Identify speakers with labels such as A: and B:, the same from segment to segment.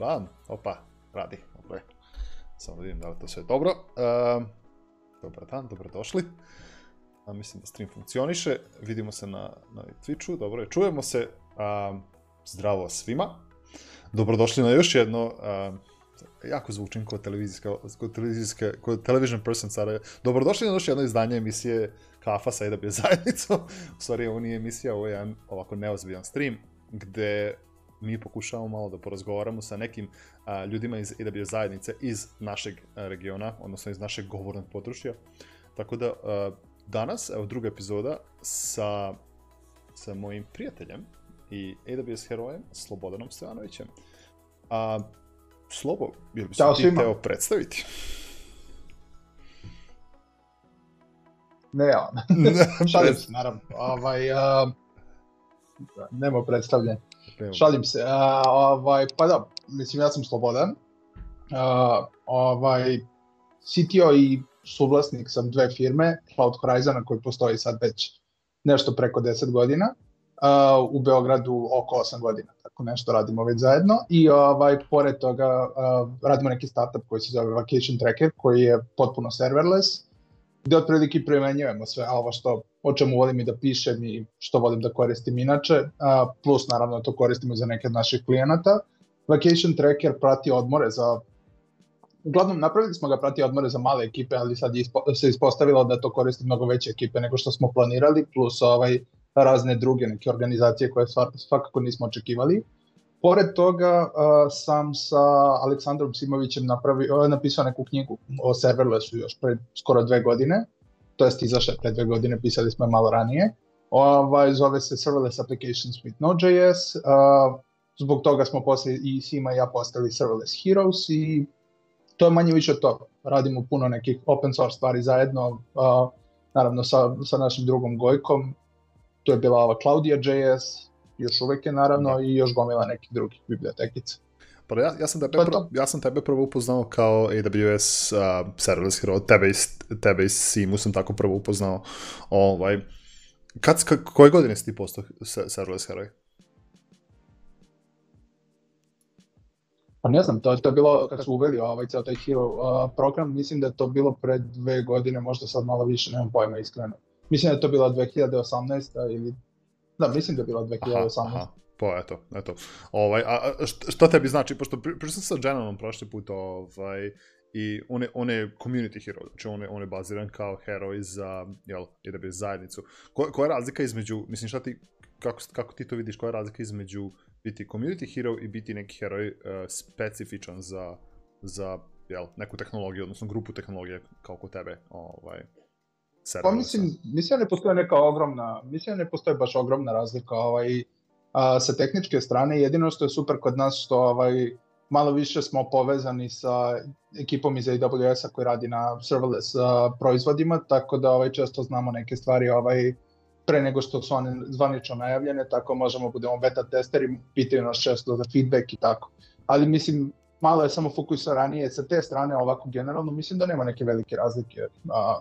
A: Bam, opa, radi. Ok. Samo da vidim da li to sve dobro. Uh, dobar dan, dobrodošli. A, mislim da stream funkcioniše. Vidimo se na, na Twitchu, dobro je. Čujemo se. Uh, zdravo svima. Dobrodošli na još jedno uh, jako zvučim kod televizijska, kod televizijske, kod television person sada. Dobrodošli na još jedno izdanje emisije Kafa sa AWS zajednicom. U stvari, ovo nije emisija, ovo je jedan ovako neozbiljan stream, gde mi pokušavamo malo da porazgovaramo sa nekim a, ljudima iz AWS zajednice iz našeg regiona, odnosno iz našeg govornog područja. Tako da a, danas, evo druga epizoda sa, sa mojim prijateljem i AWS herojem Slobodanom Stojanovićem. A, Slobo, ili bi se ti teo predstaviti?
B: Ne, ja. Šalim se, naravno. Ovaj, uh, nema predstavljanja. Šalim se. A, ovaj, pa da, mislim, ja sam slobodan. A, ovaj, CTO i suvlasnik sam dve firme, Cloud Horizon, koji postoji sad već nešto preko 10 godina. Uh, u Beogradu oko 8 godina, tako nešto radimo već zajedno i ovaj, pored toga uh, radimo neki startup koji se zove Vacation Tracker koji je potpuno serverless gde otprilike primenjujemo sve ovo što, o čemu volim i da pišem i što volim da koristim inače, plus naravno da to koristimo za neke od naših klijenata. Vacation Tracker prati odmore za Uglavnom, napravili smo ga prati odmore za male ekipe, ali sad ispo, se ispostavilo da to koristi mnogo veće ekipe nego što smo planirali, plus ovaj razne druge neke organizacije koje svakako nismo očekivali. Pored toga sam sa Aleksandrom Simovićem napravio, napisao neku knjigu o serverlessu još pre skoro dve godine, to jest izašle pre dve godine, pisali smo je malo ranije. Ovaj, zove se Serverless Applications with Node.js. Uh, zbog toga smo posle i Sima i ja postali Serverless Heroes i to je manje više to. Radimo puno nekih open source stvari zajedno, uh, naravno sa, sa našim drugom Gojkom. To je bila ova Claudia.js, još uvek je naravno i još gomila nekih drugih bibliotekica.
A: Pa ja, ja, sam tebe, prvo, ja sam tebe prvo upoznao kao AWS uh, serverless hero, tebe iz, tebe iz Simu sam tako prvo upoznao. Ovaj, kad, kad, koje godine si ti postao serverless heroj?
B: Pa ne znam, to, to je bilo kad su uveli ovaj ceo taj hero uh, program, mislim da je to bilo pre dve godine, možda sad malo više, nemam pojma iskreno. Mislim da je to bila 2018. ili Da, mislim da je bila 2018. Aha, aha.
A: Pa eto, eto. Ovaj, a, šta tebi znači, pošto pričao sam sa Jananom prošli put, ovaj, i on je, on je community hero, znači on je, on je baziran kao heroj za, jel, AWS zajednicu. Ko, koja je razlika između, mislim šta ti, kako, kako ti to vidiš, koja je razlika između biti community hero i biti neki heroj uh, specifičan za, za jel, neku tehnologiju, odnosno grupu tehnologije kao kod tebe, ovaj,
B: Pa mislim, mislim da ne postoje neka ogromna, mislim da ne postoje baš ogromna razlika ovaj, a, sa tehničke strane. Jedino što je super kod nas što ovaj, malo više smo povezani sa ekipom iz AWS-a koji radi na serverless a, proizvodima, tako da ovaj, često znamo neke stvari ovaj, pre nego što su one zvanično najavljene, tako možemo da budemo beta testeri, pitaju nas često za feedback i tako. Ali mislim, malo je samo fokus ranije sa te strane, ovako generalno, mislim da nema neke velike razlike. A,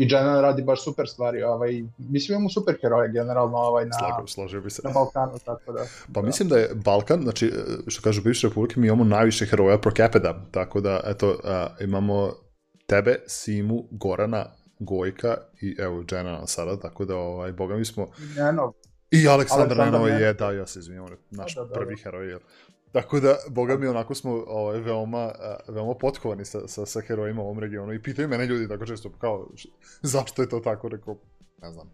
B: i Jenna radi baš super stvari, ovaj, mislim imamo super heroje generalno ovaj, na,
A: Slagam, složio bi se.
B: na Balkanu, tako da.
A: Pa da. mislim da je Balkan, znači, što kažu bivše republike, mi imamo najviše heroja pro capita, tako da, eto, uh, imamo tebe, Simu, Gorana, Gojka i evo Džena sada, tako da, ovaj, boga mi smo...
B: Nenov.
A: I Aleksandar Nenov je, da, ja se izvinjam, naš da, da, da, prvi heroj, jel? Tako da, boga mi, onako smo ovaj, veoma, veoma potkovani sa, sa, sa herojima u ovom regionu i pitaju mene ljudi tako često, kao, zašto je to tako, rekao, ne znam,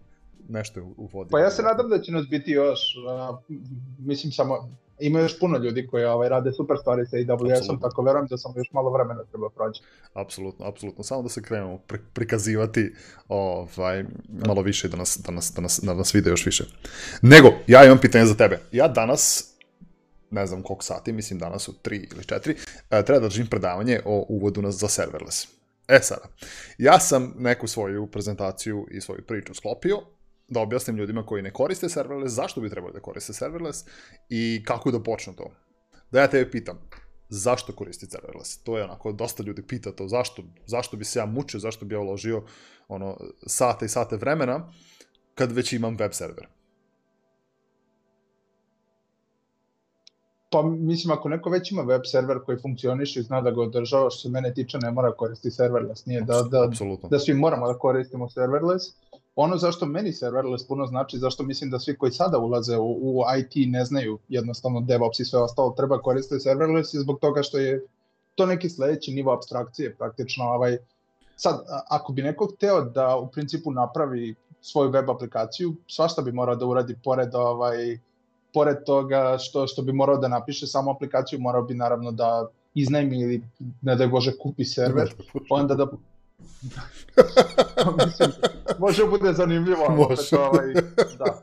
A: nešto u vodi.
B: Pa ja se nadam da će nas biti još, uh, mislim samo, ima još puno ljudi koji ovaj, rade super stvari sa AWS-om, tako verujem da samo još malo vremena treba proći.
A: Apsolutno, apsolutno. Samo da se krenemo pri, prikazivati ovaj, malo više da nas, da, nas, da, nas, da nas vide još više. Nego, ja imam pitanje za tebe. Ja danas, ne znam koliko sati, mislim danas u 3 ili 4, e, treba da držim predavanje o uvodu nas za serverless. E sada, ja sam neku svoju prezentaciju i svoju priču sklopio, da objasnim ljudima koji ne koriste serverless, zašto bi trebali da koriste serverless i kako da počnu to. Da ja tebe pitam, zašto koristiti serverless? To je onako, dosta ljudi pita to, zašto, zašto bi se ja mučio, zašto bi ja uložio ono, sate i sate vremena, kad već imam web server.
B: Pa mislim, ako neko već ima web server koji funkcioniše i zna da ga održava, što se mene tiče, ne mora koristiti serverless. Nije da, da, Absolutno. da svi moramo da koristimo serverless. Ono zašto meni serverless puno znači, zašto mislim da svi koji sada ulaze u, u IT ne znaju jednostavno DevOps i sve ostalo, treba koristiti serverless i zbog toga što je to neki sledeći nivo abstrakcije praktično. Ovaj, sad, ako bi neko hteo da u principu napravi svoju web aplikaciju, svašta bi morao da uradi pored ovaj, pored toga što, što bi morao da napiše samu aplikaciju, morao bi naravno da iznajmi ili ne da Bože kupi server, onda da Mislim, može bude zanimljivo.
A: Može.
B: ovaj, da.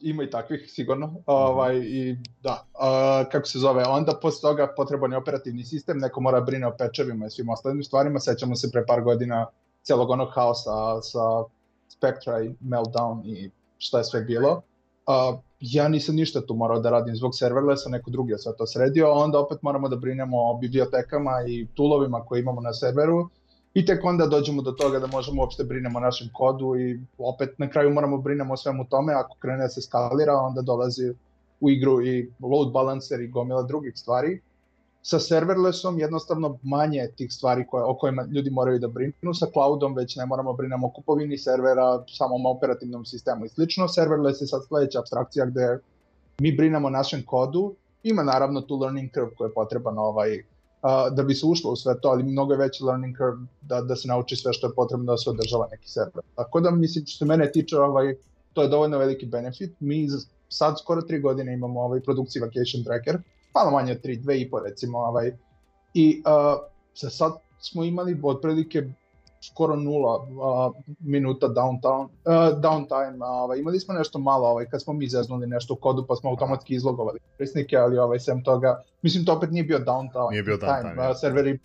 B: Ima i takvih, sigurno. Ovaj, I da, uh, kako se zove, onda posle toga potreban je operativni sistem, neko mora da brine o pečevima i svim ostalim stvarima. Sećamo se pre par godina celog onog haosa sa Spectra i Meltdown i šta je sve bilo. Uh, ja nisam ništa tu morao da radim zbog serverlessa, neko drugi je sve to sredio, a onda opet moramo da brinemo o bibliotekama i toolovima koje imamo na serveru i tek onda dođemo do toga da možemo uopšte brinemo o našem kodu i opet na kraju moramo brinemo o svemu tome, ako krene da se skalira, onda dolazi u igru i load balancer i gomila drugih stvari sa serverlessom jednostavno manje tih stvari koje, o kojima ljudi moraju da brinu, sa cloudom već ne moramo brinemo o kupovini servera, samom operativnom sistemu i slično. Serverless je sad sledeća abstrakcija gde mi brinemo našem kodu, ima naravno tu learning curve koja je potreban ovaj, uh, da bi se ušlo u sve to, ali mnogo je veći learning curve da, da se nauči sve što je potrebno da se održava neki server. Tako da mislim što se mene tiče ovaj, to je dovoljno veliki benefit. Mi sad skoro tri godine imamo ovaj produkciji Vacation Tracker, malo manje od 3, 2,5 recimo, ovaj, i uh, sa sad smo imali otprilike skoro nula uh, minuta downtown, uh, downtime, ovaj, imali smo nešto malo ovaj, kad smo mi zeznuli nešto u kodu pa smo automatski izlogovali korisnike, ali ovaj, sem toga, mislim to opet nije bio downtime,
A: nije bio downtime, time,
B: uh, serveri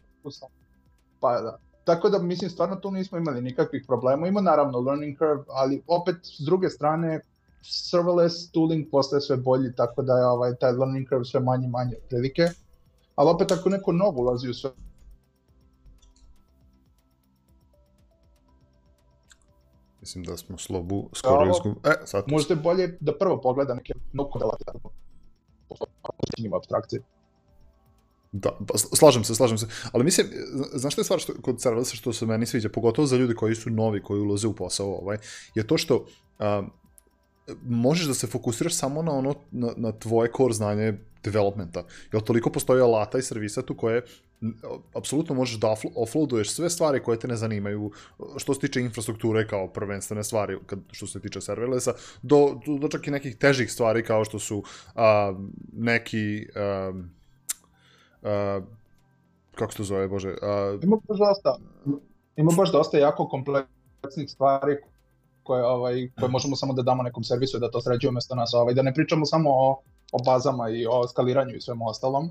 B: pa da. Tako da, mislim, stvarno tu nismo imali nikakvih problema. Ima naravno learning curve, ali opet s druge strane, serverless tooling postaje sve bolji, tako da je ovaj, taj learning curve sve manje manje prilike. Ali opet ako neko novo ulazi u sve
A: Mislim da smo slobu skoro izgubili. E, sad.
B: Možete bolje da prvo pogleda neke njima abstrakcije.
A: Da, pa slažem se, slažem se. Ali mislim, znaš šta je stvar što, kod serverlessa što se meni sviđa, pogotovo za ljudi koji su novi, koji ulaze u posao ovaj, je to što um, možeš da se fokusiraš samo na ono, na, na tvoje core znanje developmenta. Jer toliko postoji alata i servisa tu koje apsolutno možeš da offloaduješ sve stvari koje te ne zanimaju, što se tiče infrastrukture kao prvenstvene stvari, kad, što se tiče serverlessa, do, do, do čak i nekih težih stvari kao što su a, neki a, a, kako se to zove, bože? A,
B: ima baš dosta, ima baš dosta jako kompleksnih stvari koje, ovaj, koje možemo samo da damo nekom servisu da to sređuje umesto nas, ovaj, da ne pričamo samo o, o bazama i o skaliranju i svemu ostalom,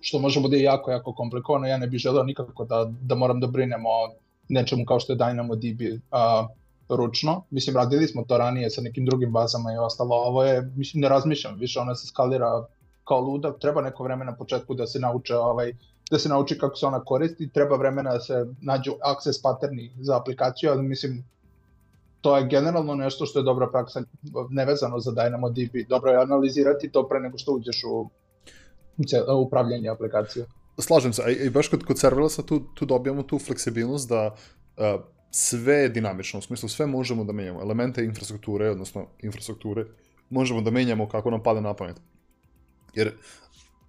B: što može bude jako, jako komplikovano, ja ne bih želeo nikako da, da moram da brinem o nečemu kao što je DynamoDB a, ručno, mislim radili smo to ranije sa nekim drugim bazama i ostalo, ovo je, mislim ne razmišljam, više ona se skalira kao luda, treba neko vreme na početku da se nauče ovaj, da se nauči kako se ona koristi, treba vremena da se nađu access patterni za aplikaciju, ali mislim to je generalno nešto što je dobra praksa, nevezano za DynamoDB. Dobro je analizirati to pre nego što uđeš u upravljanje aplikacije.
A: slažem se, i baš kod, kod serverlessa tu, tu dobijamo tu fleksibilnost da uh, sve je dinamično, u smislu sve možemo da menjamo, elemente infrastrukture, odnosno infrastrukture, možemo da menjamo kako nam pada na pamet. Jer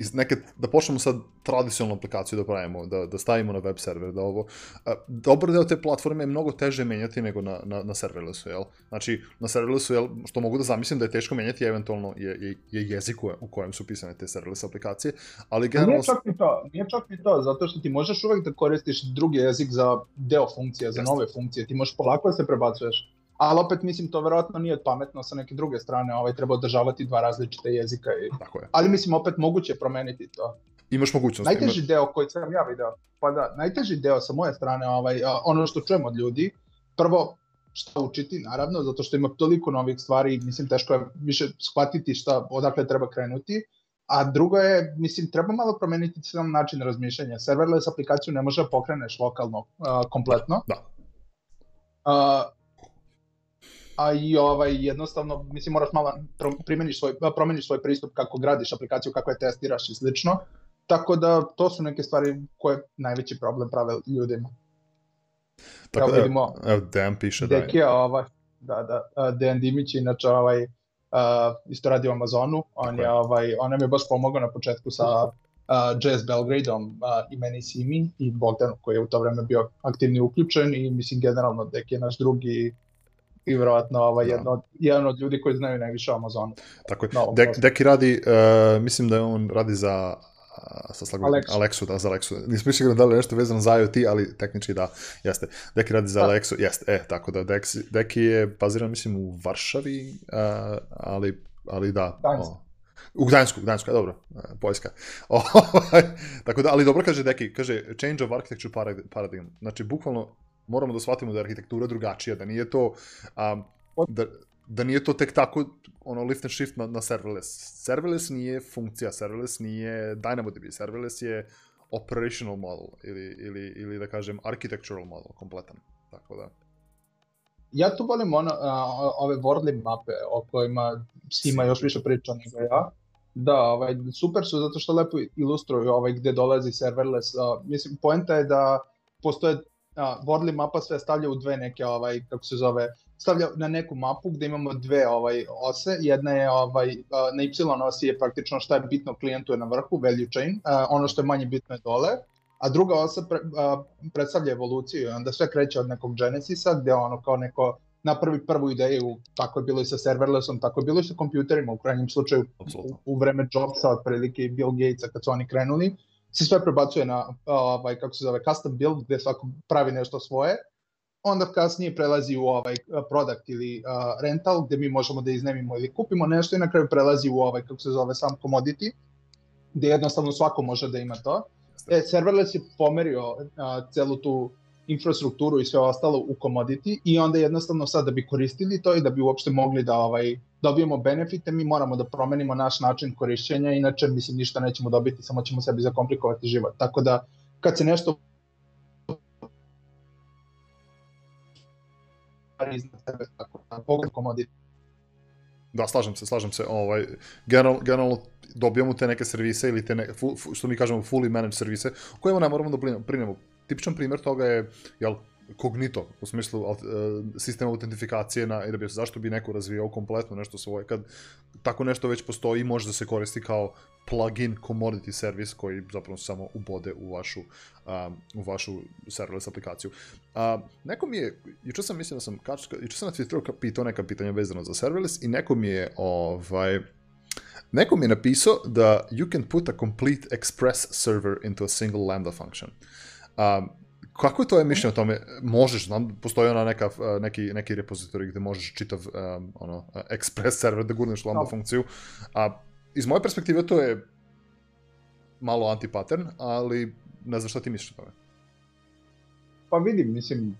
A: iz neke, da počnemo sad tradicionalnu aplikaciju da pravimo, da, da stavimo na web server, da ovo, a, dobar deo te platforme je mnogo teže menjati nego na, na, na serverlessu, jel? Znači, na serverlessu, jel, što mogu da zamislim da je teško menjati, eventualno je, je, je jezik u, kojem su pisane te serverless aplikacije, ali generalno...
B: Nije čak i to, nije čak i to, zato što ti možeš uvek da koristiš drugi jezik za deo funkcija, za Jeste. nove funkcije, ti možeš polako da se prebacuješ ali opet mislim to verovatno nije pametno sa neke druge strane, ovaj treba održavati dva različite jezika i
A: Tako je.
B: ali mislim opet moguće promeniti to.
A: Imaš mogućnost.
B: Najteži ima... deo koji sam ja video, pa da, najteži deo sa moje strane, ovaj ono što čujem od ljudi, prvo šta učiti, naravno, zato što ima toliko novih stvari, mislim, teško je više shvatiti šta, odakle treba krenuti, a drugo je, mislim, treba malo promeniti sam način razmišljanja. Serverless aplikaciju ne može da pokreneš lokalno, uh, kompletno.
A: Da.
B: Uh, a i ovaj jednostavno mislim moraš malo primeniš svoj promeniš svoj pristup kako gradiš aplikaciju, kako je testiraš i slično. Tako da to su neke stvari koje najveći problem prave ljudima.
A: Tako da, vidimo, evo, Dejan piše
B: da je. ovaj, da, da, Dejan Dimić, inače ovaj, uh, isto radi u Amazonu, on je, ovaj, on nam je baš pomogao na početku sa uh, Jazz Belgradeom uh, i meni Simi i Bogdanu koji je u to vreme bio aktivni uključen i mislim generalno Dek je naš drugi i vjerojatno ovaj, da. jedno, od, jedan od ljudi koji znaju najviše o Amazonu.
A: Tako je. No, Dek, Deki radi, uh, mislim da on radi za sa slagom Alexu. Alexu, da, za Alexu. Nismo mišli da li nešto vezano za IoT, ali tehnički da, jeste. Deki radi za da. Alexu, jeste, e, tako da Deki, Deki je baziran, mislim, u Varšavi, uh, ali, ali da. O, u Gdansku, Gdansku, dobro, Poljska. Ovaj, tako da, ali dobro kaže Deki, kaže change of architecture paradigm. Znači, bukvalno moramo da shvatimo da je arhitektura drugačija, da nije to um, da, da nije to tek tako ono lift and shift na, na serverless. Serverless nije funkcija, serverless nije DynamoDB, serverless je operational model ili, ili, ili da kažem architectural model kompletan. Tako da.
B: Ja tu volim ono, a, ove Wordly mape o kojima ima još više priča nego ja. Da, ovaj, super su zato što lepo ilustruju ovaj, gde dolazi serverless. A, mislim, poenta je da postoje a, Wordly mapa sve stavlja u dve neke, ovaj, kako se zove, stavlja na neku mapu gde imamo dve ovaj ose, jedna je ovaj na y osi je praktično šta je bitno klijentu je na vrhu, value chain, a, ono što je manje bitno je dole, a druga osa pre, a, predstavlja evoluciju i onda sve kreće od nekog Genesisa gde ono kao neko napravi prvu ideju, tako je bilo i sa serverlessom, tako je bilo i sa kompjuterima u krajnjem slučaju u, u vreme Jobsa, otprilike i Bill Gatesa kad su oni krenuli, se sve prebacuje na ovaj, kako se zove, custom build, gde svako pravi nešto svoje, onda kasnije prelazi u ovaj product ili uh, rental, gde mi možemo da iznemimo ili kupimo nešto i na kraju prelazi u ovaj, kako se zove, sam commodity, gde jednostavno svako može da ima to. E, serverless je pomerio uh, celu tu infrastrukturu i sve ostalo u commodity i onda jednostavno sad da bi koristili to i da bi uopšte mogli da ovaj dobijemo benefite, mi moramo da promenimo naš način korišćenja, inače mislim ništa nećemo dobiti, samo ćemo sebi zakomplikovati život. Tako da kad se nešto da commodity
A: Da, slažem se, slažem se. Ovaj, general, generalno dobijamo te neke servise ili te ne, fu, fu, što mi kažemo fully managed servise, kojima ne moramo da brinemo tipičan primjer toga je, jel, Cognito, u smislu uh, sistema autentifikacije na AWS. Zašto bi neko razvijao kompletno nešto svoje, kad tako nešto već postoji i može da se koristi kao plugin commodity service koji zapravo samo ubode u vašu, um, u vašu serverless aplikaciju. Uh, neko mi je, juče sam mislim da sam, juče sam na Twitteru pitao neka pitanja vezano za serverless i neko mi je, ovaj, Neko mi je napisao da you can put a complete express server into a single lambda function. Uh, Um, kako je tvoje mišljenje o tome? Možeš, znam, postoji ona neka, neki, neki repozitorij gde možeš čitav um, ono, express server da gurneš lambda no. funkciju. A iz moje perspektive to je malo anti-pattern, ali ne znam šta ti misliš o tome.
B: Pa vidim, mislim,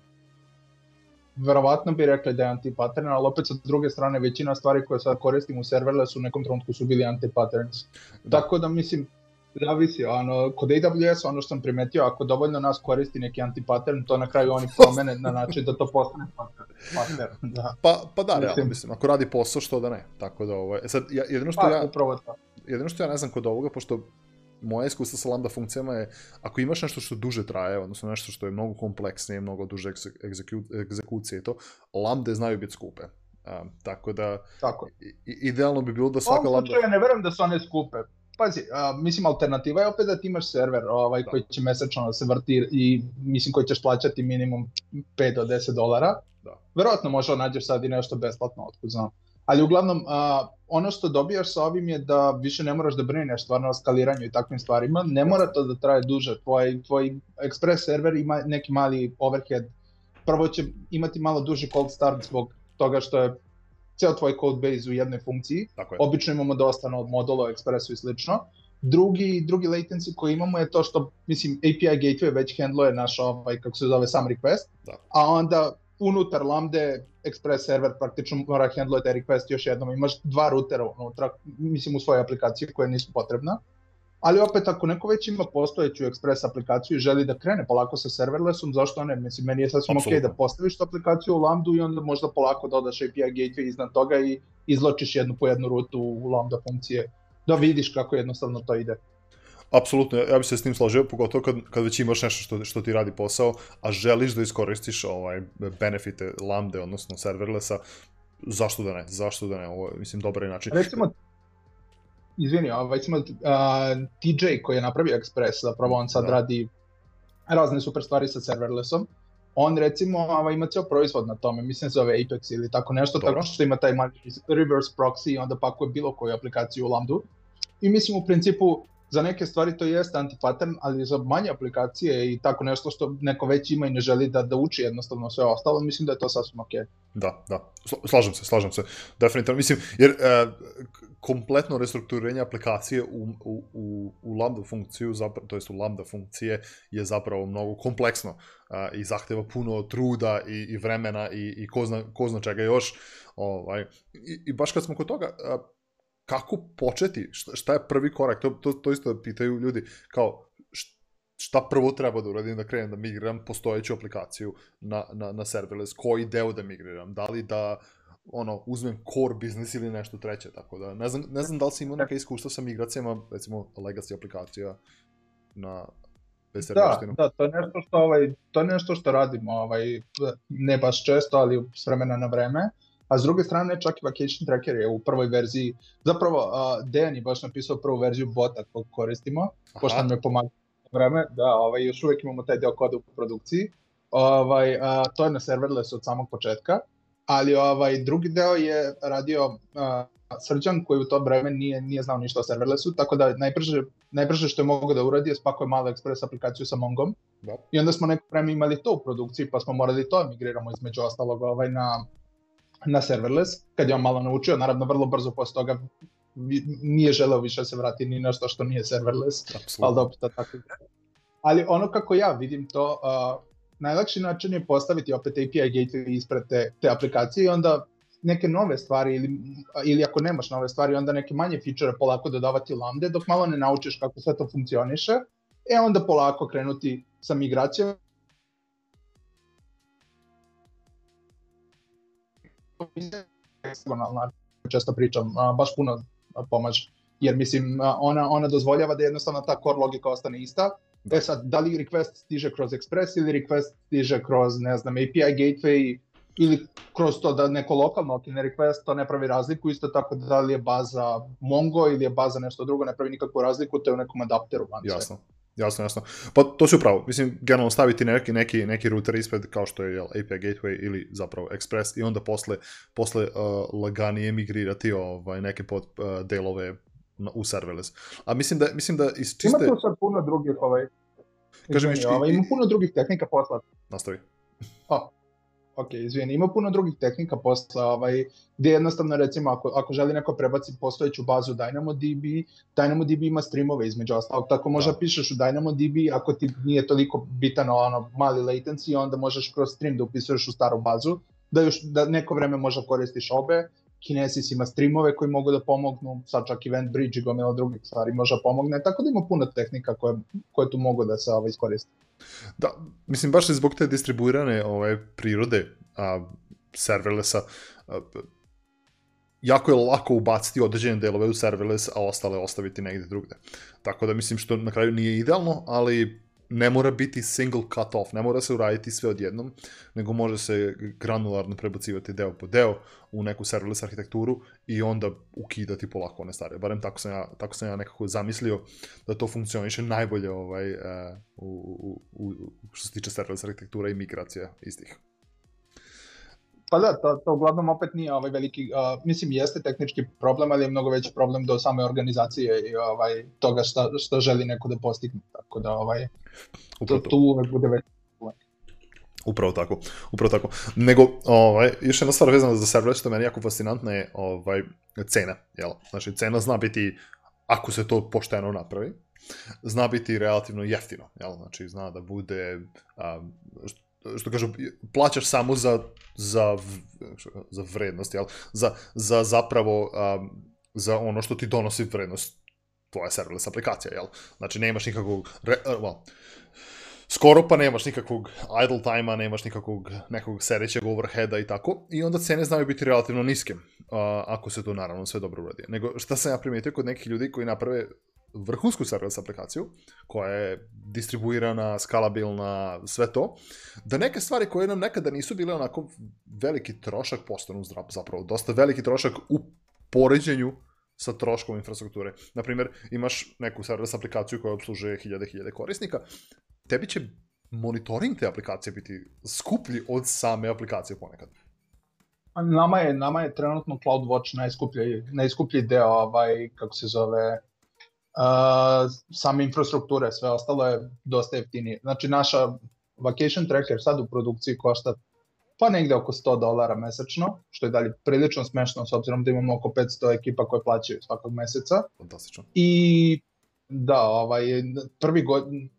B: verovatno bi rekli da je anti-pattern, ali opet sa druge strane većina stvari koje sad koristim u serverless u nekom trenutku su bili anti-patterns. Da. Tako da mislim, Zavisi, ono, kod AWS ono što sam primetio, ako dovoljno nas koristi neki antipattern, to na kraju oni promene na način da to postane pattern. Da.
A: Pa, pa da, realno, mislim, ako radi posao, što da ne. Tako da, ovaj, e sad, ja, jedino što
B: pa,
A: ja...
B: Upravo to.
A: Jedino što ja ne znam kod ovoga, pošto moje iskustvo sa lambda funkcijama je, ako imaš nešto što duže traje, odnosno nešto što je mnogo kompleksnije, mnogo duže egzeku, egzekucije i to, lambde znaju biti skupe. Um, tako da,
B: tako.
A: I, idealno bi bilo da svaka lambda...
B: ja ne verujem da su one skupe. Pazi, a, mislim, alternativa je opet da ti imaš server ovaj, da. koji će mesečno da se vrti i mislim koji ćeš plaćati minimum 5 do 10 dolara. Da. Verovatno možda nađeš sad i nešto besplatno, otkud znam. Ali uglavnom, a, ono što dobijaš sa ovim je da više ne moraš da brineš stvarno o skaliranju i takvim stvarima. Ne mora to da traje duže. Tvoj, tvoj Express server ima neki mali overhead. Prvo će imati malo duži cold start zbog toga što je ceo tvoj code base u jednoj funkciji. Tako je. Obično imamo dosta od modula, Expressu i slično. Drugi, drugi latency koji imamo je to što, mislim, API gateway već handluje naš, ovaj, kako se zove, sam request, da. a onda unutar Lambda Express server praktično mora handluje taj request još jednom. Imaš dva rutera unutra, mislim, u svojoj aplikaciji koje nisu potrebna. Ali opet, ako neko već ima postojeću Express aplikaciju i želi da krene polako sa serverlessom, zašto ne? Mislim, meni je sasvim ok da postaviš tu aplikaciju u Lambda i onda možda polako dodaš API gateway iznad toga i izločiš jednu po jednu rutu u Lambda funkcije, da vidiš kako jednostavno to ide.
A: Apsolutno, ja bih se s tim složio, pogotovo kad, kad već imaš nešto što, što ti radi posao, a želiš da iskoristiš ovaj benefite lambda, odnosno serverlessa, zašto da ne, zašto da ne, ovo je, mislim, dobar način.
B: Recimo, izvini, ovaj, recimo, uh, TJ koji je napravio Express, zapravo on sad da. radi razne super stvari sa serverlessom, on recimo ovaj, ima ceo proizvod na tome, mislim se zove Apex ili tako nešto, Dobro. tako što ima taj reverse proxy i onda pakuje bilo koju aplikaciju u Lambdu. I mislim u principu za neke stvari to jeste antipattern, ali za manje aplikacije i tako nešto što neko već ima i ne želi da, da uči jednostavno sve ostalo, mislim da je to sasvim ok.
A: Da, da, slažem se, slažem se, definitivno, mislim, jer uh, kompletno restrukturiranje aplikacije u, u, u, u lambda funkciju, zapravo, to jest u lambda funkcije, je zapravo mnogo kompleksno uh, i zahteva puno truda i, i vremena i, i ko, zna, ko zna čega još. Ovaj, i, I baš kad smo kod toga, uh, kako početi, šta, šta je prvi korak, to, to, to isto pitaju ljudi, kao šta prvo treba da uradim da krenem da migram postojeću aplikaciju na, na, na serverless, koji deo da migriram, da li da ono, uzmem core business ili nešto treće, tako da ne znam, ne znam da li si imao neka iskustva sa migracijama, recimo legacy aplikacija na
B: da, da, to je nešto što ovaj to je nešto što radimo, ovaj ne baš često, ali s vremena na vreme. A s druge strane, čak i Vacation Tracker je u prvoj verziji, zapravo uh, Dejan je baš napisao prvu verziju bota koju koristimo, Aha. pošto nam je pomagao vreme, da, ovaj, još uvek imamo taj deo koda u produkciji. Ovaj, a, to je na serverless od samog početka, ali ovaj drugi deo je radio a, Srđan koji u to vreme nije, nije znao ništa o serverlessu, tako da najbrže, najbrže što je mogao da uradi je spakuje malo Express aplikaciju sa Mongom. Da. I onda smo neko vreme imali to u produkciji, pa smo morali to migriramo između ostalog ovaj, na, na serverless, kad je on malo naučio, naravno vrlo brzo posle toga nije želeo više da se vrati ni nešto što nije serverless, Absolutno. ali dobro, tako Ali ono kako ja vidim to, uh, najlakši način je postaviti opet API gateway ispred te, te aplikacije i onda neke nove stvari ili, ili ako nemaš nove stvari, onda neke manje feature polako dodavati lambde dok malo ne naučiš kako sve to funkcioniše, e onda polako krenuti sa migracijom često pričam, baš puno pomaže. Jer mislim, ona, ona dozvoljava da jednostavno ta core logika ostane ista. Da. E sad, da li request stiže kroz Express ili request stiže kroz, ne znam, API gateway ili kroz to da neko lokalno okine request, to ne pravi razliku, isto tako da li je baza Mongo ili je baza nešto drugo, ne pravi nikakvu razliku, to je u nekom adapteru.
A: Jasno. Jasno, jasno. Pa to si upravo. Mislim, generalno staviti neki, neki, neki router ispred kao što je jel, API Gateway ili zapravo Express i onda posle, posle uh, laganije migrirati ovaj, neke pod uh, delove u serverless. A mislim da, mislim da iz čiste...
B: Ima tu sad puno drugih ovaj... Kažem, ovaj, ima puno drugih tehnika posla.
A: Nastavi.
B: Oh, ok, izvijeni, ima puno drugih tehnika posla, ovaj, gdje jednostavno recimo ako, ako želi neko prebaci postojeću bazu DynamoDB, DynamoDB ima streamove između ostalog, tako možda da. pišeš u DynamoDB ako ti nije toliko bitan ono mali latency, onda možeš kroz stream da upisuješ u staru bazu, da još da neko vreme možda koristiš obe, Kinesis ima streamove koji mogu da pomognu, sad čak Event Bridge i gomila drugih stvari možda pomogne, tako da ima puno tehnika koje, koje tu mogu da se ovaj, iskoriste.
A: Da, mislim, baš zbog te distribuirane ovaj, prirode a, serverlessa, a, jako je lako ubaciti određene delove u serverless, a ostale ostaviti negde drugde. Tako da mislim što na kraju nije idealno, ali ne mora biti single cut off, ne mora se uraditi sve odjednom, nego može se granularno prebacivati deo po deo u neku serverless arhitekturu i onda ukidati polako one stare. Barem tako sam ja, tako sam ja nekako zamislio da to funkcioniše najbolje ovaj, uh, u, u, u, što se tiče serverless arhitektura i migracija istih.
B: Pa da, to, to uglavnom opet nije ovaj veliki, uh, mislim jeste tehnički problem, ali je mnogo veći problem do same organizacije i ovaj toga šta, šta želi neko da postigne, tako da ovaj to, tu uvek bude veći problem.
A: Upravo tako, upravo tako. Nego, ovaj, još jedna stvar vezana za server, što meni jako fascinantna je ovaj, cena, jel? Znači, cena zna biti, ako se to pošteno napravi, zna biti relativno jeftino, jel? Znači, zna da bude, um, што кажу, плачаш само за за за вредност, јал, за за заправо а, за оно што ти доноси вредност твоја серверлес апликација, јал. Значи немаш никаквог well, скоро па немаш никаков idle time-а, немаш никаквог некој седеќег overhead-а и тако, и онда цене знаат бити релативно ниски, ако се тоа наравно све добро уради. Него што се ја приметив кој некои луѓе кои направе vrhunsku serverless aplikaciju, koja je distribuirana, skalabilna, sve to, da neke stvari koje nam nekada nisu bile onako veliki trošak postanu zapravo dosta veliki trošak u poređenju sa troškom infrastrukture. Naprimjer, imaš neku serverless aplikaciju koja obslužuje hiljade, hiljade korisnika, tebi će monitoring te aplikacije biti skuplji od same aplikacije ponekad.
B: Nama je, nama je trenutno CloudWatch najskuplji, najskuplji deo, ovaj, kako se zove, same infrastrukture, sve ostalo je dosta jeftinije. Znači naša vacation tracker sad u produkciji košta pa negde oko 100 dolara mesečno, što je dalje prilično smešno s obzirom da imamo oko 500 ekipa koje plaćaju svakog meseca.
A: Fantastično.
B: I da, ovaj, prvi godin,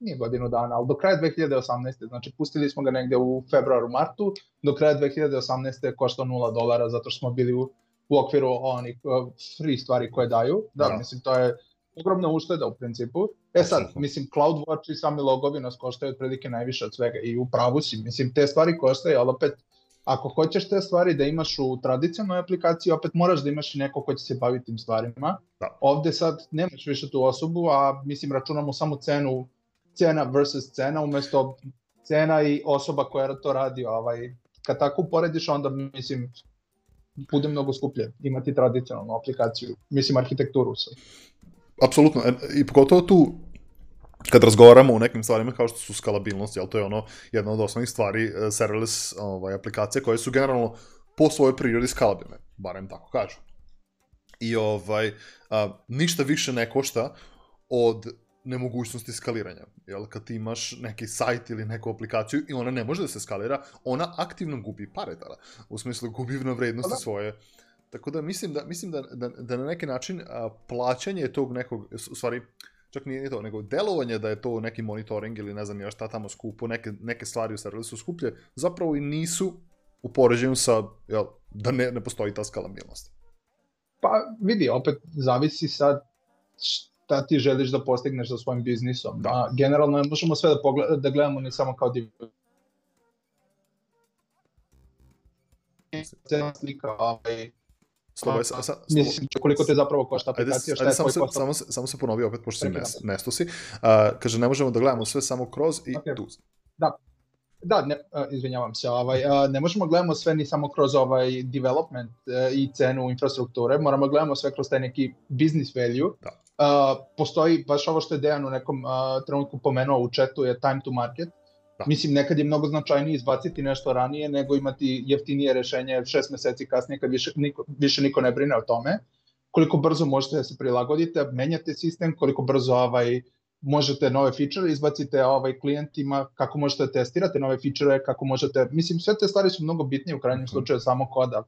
B: nije godinu dana, ali do kraja 2018. Znači, pustili smo ga negde u februaru, martu, do kraja 2018. je koštao 0 dolara, zato što smo bili u, u okviru onih uh, free stvari koje daju. Da, da. mislim, to je ogromna ušteda u principu. E sad, mislim, CloudWatch i sami logovi nas koštaju otprilike najviše od svega i u pravu si, mislim, te stvari koštaju, ali opet, ako hoćeš te stvari da imaš u tradicionalnoj aplikaciji, opet moraš da imaš i neko ko će se baviti tim stvarima. Da. Ovde sad nemaš više tu osobu, a mislim, računamo samo cenu, cena versus cena, umesto cena i osoba koja to radi, ovaj, kad tako uporediš, onda mislim, bude mnogo skuplje imati tradicionalnu aplikaciju, mislim arhitekturu sad
A: apsolutno, e, i pogotovo tu, kad razgovaramo o nekim stvarima kao što su skalabilnost, jel, to je ono jedna od osnovnih stvari uh, serverless ovaj, aplikacije koje su generalno po svojoj prirodi skalabilne, barem tako kažu. I ovaj, a, ništa više ne košta od nemogućnosti skaliranja. Jel, kad ti imaš neki sajt ili neku aplikaciju i ona ne može da se skalira, ona aktivno gubi pare tada. U smislu gubi na vrednosti da. svoje Tako da mislim da, mislim da, da, da na neki način a, plaćanje tog nekog, u stvari, čak nije to, nego delovanje da je to neki monitoring ili ne znam ja šta tamo skupo, neke, neke stvari u serversu skuplje, zapravo i nisu u poređenju sa, jel, da ne, ne postoji ta skalabilnost.
B: Pa vidi, opet zavisi sad šta ti želiš da postigneš sa svojim biznisom. Da. A, generalno ne možemo sve da, pogled, da gledamo ne samo kao slika, ovaj,
A: Slobo, sa, sa,
B: mislim, koliko te zapravo košta aplikacija, šta je
A: samo
B: se,
A: košta? Samo, se, samo se ponovi opet, pošto si nes, nesto si. Uh, kaže, ne možemo da gledamo sve samo kroz i okay. tu.
B: Da, da, ne, uh, izvinjavam se, ovaj, uh, ne možemo da gledamo sve ni samo kroz ovaj development uh, i cenu infrastrukture, moramo da gledamo sve kroz taj neki business value. Da. Uh, postoji, baš ovo što je Dejan u nekom uh, trenutku pomenuo u chatu, je time to market. Da. Mislim, nekad je mnogo značajnije izbaciti nešto ranije nego imati jeftinije rešenje šest meseci kasnije kad više niko, više niko ne brine o tome. Koliko brzo možete da se prilagodite, menjate sistem, koliko brzo ovaj, možete nove feature izbacite ovaj klijentima, kako možete da testirate nove feature, kako možete, mislim sve te stvari su mnogo bitnije u krajnjem mhm. slučaju samo koda.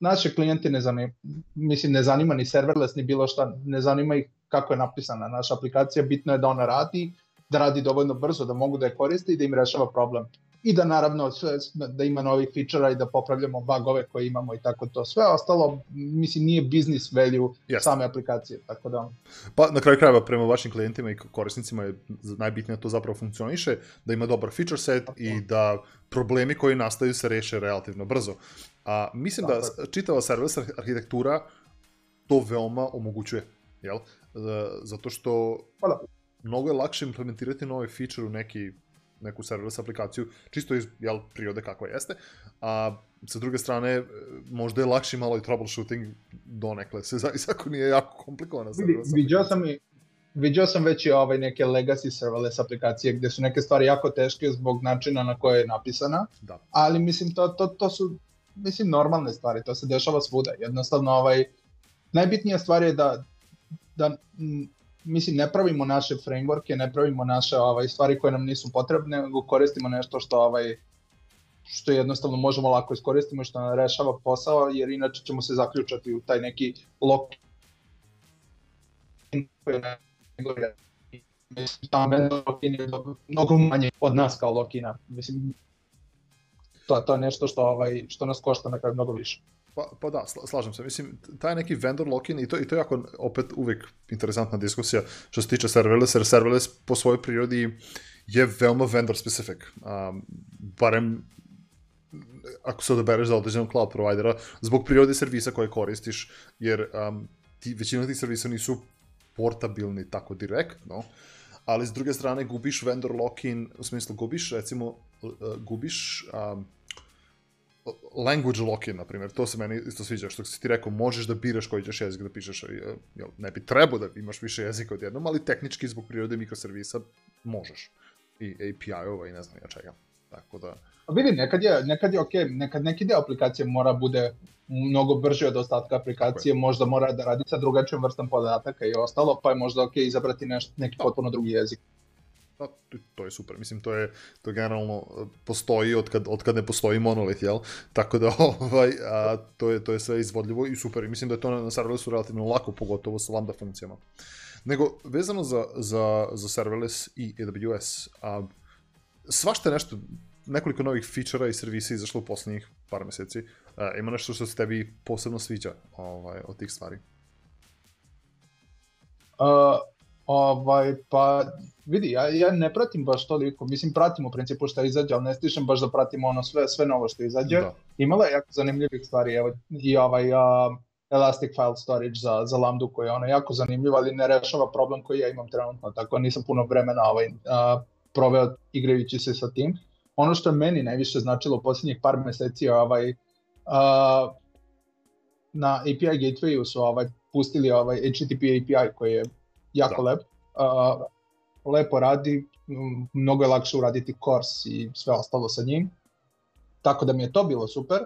B: Naše klijente ne zanima, mislim ne zanima ni serverless ni bilo šta, ne zanima ih kako je napisana naša aplikacija, bitno je da ona radi, da radi dovoljno brzo, da mogu da je koriste i da im rešava problem. i da naravno sve, da ima novih feature i da popravljamo bugove koje imamo i tako to. Sve ostalo, mislim, nije business value yes. same aplikacije, tako da...
A: Pa na kraju krajeva prema vašim klijentima i korisnicima je najbitnije da to zapravo funkcioniše, da ima dobar feature set tako. i da problemi koji nastaju se reše relativno brzo. A mislim da tako. da čitava serverless arhitektura to veoma omogućuje, jel? Zato što pa da. Mnogo je lakše implementirati nove feature u neki neku serverless aplikaciju, čisto iz jel, prirode kakva jeste, a sa druge strane, možda je lakši malo i troubleshooting donekle, se zavisi ako nije jako komplikovana serverless
B: Vidio sam i Vidio sam već i ovaj neke legacy serverless aplikacije gde su neke stvari jako teške zbog načina na koje je napisana, da. ali mislim to, to, to su mislim normalne stvari, to se dešava svuda. Jednostavno ovaj najbitnija stvar je da da mislim, ne pravimo naše frameworke, ne pravimo naše ovaj, stvari koje nam nisu potrebne, nego koristimo nešto što ovaj, što jednostavno možemo lako iskoristimo, što nam rešava posao, jer inače ćemo se zaključati u taj neki lock mislim, tamo lock-in je mnogo manje od nas kao lock-ina. Mislim, to, to je nešto što, ovaj, što nas košta na mnogo više.
A: Pa, pa da, slažem se. Mislim, taj neki vendor lock-in, i to, i to je jako, opet, uvek interesantna diskusija što se tiče serverless, jer serverless po svojoj prirodi je veoma vendor specific. Um, barem ako se odabereš za određenog cloud providera, zbog prirode servisa koje koristiš, jer um, ti, većina tih servisa nisu portabilni tako direktno, ali s druge strane gubiš vendor lock-in, u smislu gubiš, recimo, gubiš um, language lock-in, na primjer, to se meni isto sviđa, što si ti rekao, možeš da biraš koji ćeš jezik da pišeš, jel, ne bi trebao da imaš više jezika odjednom, ali tehnički zbog prirode mikroservisa možeš. I API-ova i ne znam ja čega. Tako da...
B: Pa vidi, nekad je, nekad je ok, nekad neki deo aplikacije mora bude mnogo brži od ostatka aplikacije, okay. možda mora da radi sa drugačijom vrstom podataka i ostalo, pa je možda ok izabrati neš, neki da. potpuno drugi jezik.
A: Pa, to je super, mislim, to je, to generalno e, postoji od kad, od kad ne postoji monolit, jel? Tako da, ovaj, a, to, je, to je sve izvodljivo i super, i mislim da je to na, na serverlessu relativno lako, pogotovo sa lambda funkcijama. Nego, vezano za, za, za serverless i AWS, a, svašta nešto, nekoliko novih feature-a i servisa izašlo u poslednjih par meseci. A, ima nešto što se tebi posebno sviđa ovaj, od tih stvari?
B: Uh, ovaj, pa vidi, ja, ja ne pratim baš toliko, mislim pratim u principu šta izađe, ali ne stišem baš da pratim ono sve, sve novo što izađe. Da. Imala je jako zanimljivih stvari, evo i ovaj uh, Elastic File Storage za, za Lambda koji je ono jako zanimljiv, ali ne rešava problem koji ja imam trenutno, tako nisam puno vremena ovaj, uh, proveo igrajući se sa tim. Ono što je meni najviše značilo u poslednjih par meseci je ovaj, uh, na API Gatewayu su ovaj, pustili ovaj HTTP API koji je jako da. lep. Uh, lepo radi, mnogo je lakše uraditi kors i sve ostalo sa njim. Tako da mi je to bilo super.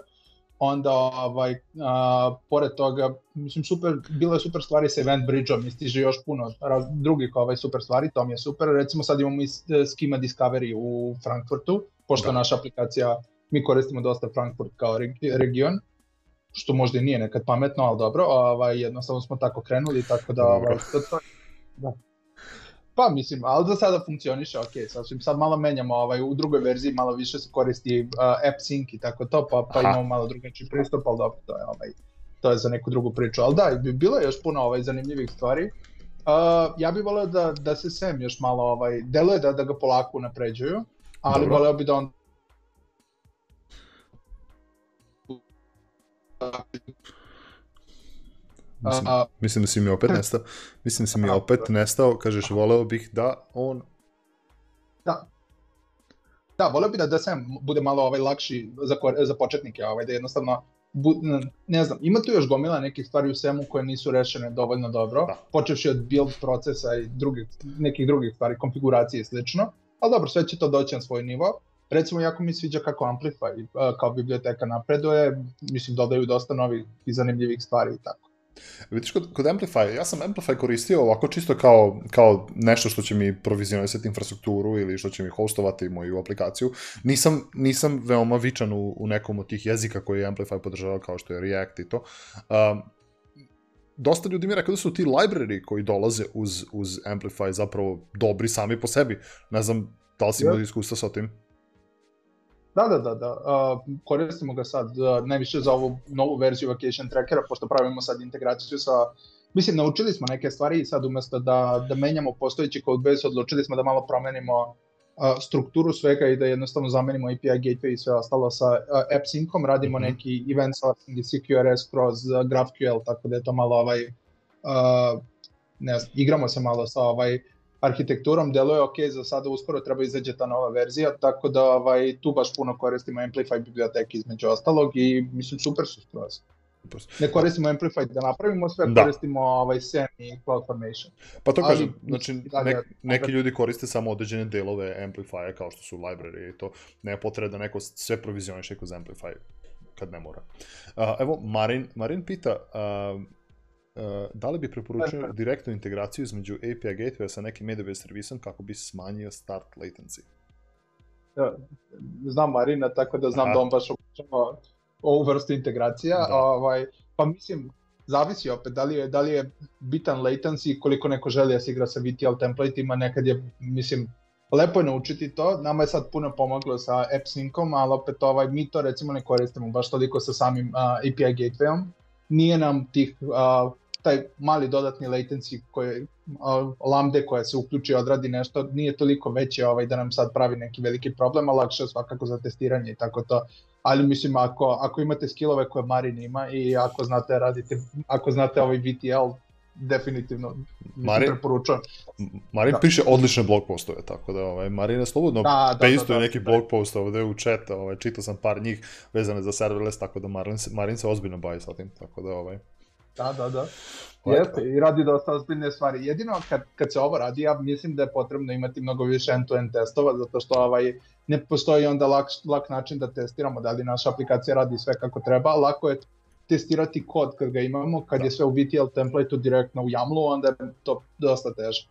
B: Onda, ovaj, a, pored toga, mislim, super, bilo je super stvari sa Event Bridge-om, stiže još puno raz, drugih ovaj, super stvari, to mi je super. Recimo sad imamo i Schema Discovery u Frankfurtu, pošto da. naša aplikacija, mi koristimo dosta Frankfurt kao region, što možda i nije nekad pametno, ali dobro, ovaj, jednostavno smo tako krenuli, tako da, ovaj, to, to, da. Pa mislim, ali za sada funkcioniše, ok, sasvim sad malo menjamo, ovaj, u drugoj verziji malo više se koristi uh, app sync i tako to, pa, pa imamo malo drugačiji pristup, ali dobro, to je, ovaj, to je za neku drugu priču, ali da, bilo je još puno ovaj, zanimljivih stvari. Uh, ja bih voleo da, da se Sam još malo, ovaj, deluje da, da ga polako napređuju, ali Dobro. voleo bih da on
A: Mislim, a, mislim da si mi opet nestao. Mislim da si mi opet nestao. Kažeš, voleo bih da on...
B: Da. Da, voleo bih da, da sam bude malo ovaj lakši za, za početnike, ovaj, da jednostavno bu, ne znam, ima tu još gomila nekih stvari u svemu koje nisu rešene dovoljno dobro, da. počevši od build procesa i drugih, nekih drugih stvari, konfiguracije i slično, ali dobro, sve će to doći na svoj nivo. Recimo, jako mi sviđa kako Amplify kao biblioteka napreduje, mislim, dodaju dosta novih i zanimljivih stvari i tako.
A: Vidiš, kod, kod Amplify, ja sam Amplify koristio ovako čisto kao, kao nešto što će mi provizionisati infrastrukturu ili što će mi hostovati moju aplikaciju. Nisam, nisam veoma vičan u, u nekom od tih jezika koji je Amplify podržava kao što je React i to. Um, dosta ljudi mi rekao da su ti library koji dolaze uz, uz Amplify zapravo dobri sami po sebi. Ne znam, da li si imao iskustva sa tim?
B: Da, da, da, da. Uh, koristimo ga sad uh, najviše za ovu novu verziju Vacation Trackera, pošto pravimo sad integraciju sa Mislim, naučili smo neke stvari i sad umesto da, da menjamo postojeći codebase, odlučili smo da malo promenimo uh, strukturu svega i da jednostavno zamenimo API gateway i sve ostalo sa uh, AppSyncom, radimo mm -hmm. neki event sourcing i CQRS kroz uh, GraphQL, tako da je to malo ovaj, uh, ne znam, igramo se malo sa ovaj arhitekturom, deluje ok, za sada uskoro treba izađe ta nova verzija, tako da ovaj, tu baš puno koristimo Amplify biblioteke između ostalog i mislim super su skroz. Ne koristimo Amplify da napravimo sve, da. koristimo ovaj Sen i CloudFormation.
A: Pa to kažem, znači ne, neki ljudi koriste samo određene delove Amplify kao što su library i to, nema potrebe da neko sve provizioniše kroz Amplify kad ne mora. Uh, evo, Marin, Marin pita, Uh, da li bi preporučio direktnu integraciju između API gateway sa nekim AWS servisom kako bi smanjio start latency?
B: Ja, znam Marina, tako da znam Aha. da on baš opućava ovu vrstu integracija. Da. Ovaj, pa mislim, zavisi opet da li je, da li je bitan latency koliko neko želi da se igra sa VTL templateima, nekad je, mislim, lepo je naučiti to, nama je sad puno pomoglo sa AppSyncom, ali opet ovaj, mi to recimo ne koristimo baš toliko sa samim uh, API gatewayom, nije nam tih uh, taj mali dodatni latency koji lambde koja se uključi odradi nešto nije toliko veće ovaj da nam sad pravi neki veliki problem, a lakše svakako za testiranje i tako to. Ali mislim ako ako imate skillove koje Marin ima i ako znate radite ako znate ovaj VTL definitivno Marin, preporučujem.
A: Marin da. piše odlične blog postove, tako da ovaj, Marin je slobodno da, da, da, da, neki da. blog post ovde u chat, ovaj, čitao sam par njih vezane za serverless, tako da Marin, Marin se ozbiljno bavi sa tim, tako da ovaj,
B: Da, da, da. Jeste, i radi dosta ozbiljne stvari. Jedino kad, kad se ovo radi, ja mislim da je potrebno imati mnogo više end-to-end testova, zato što ovaj, ne postoji onda lak, lak način da testiramo da li naša aplikacija radi sve kako treba. Lako je testirati kod kad ga imamo, kad da. je sve u VTL templateu direktno u YAML-u, onda je to dosta teže.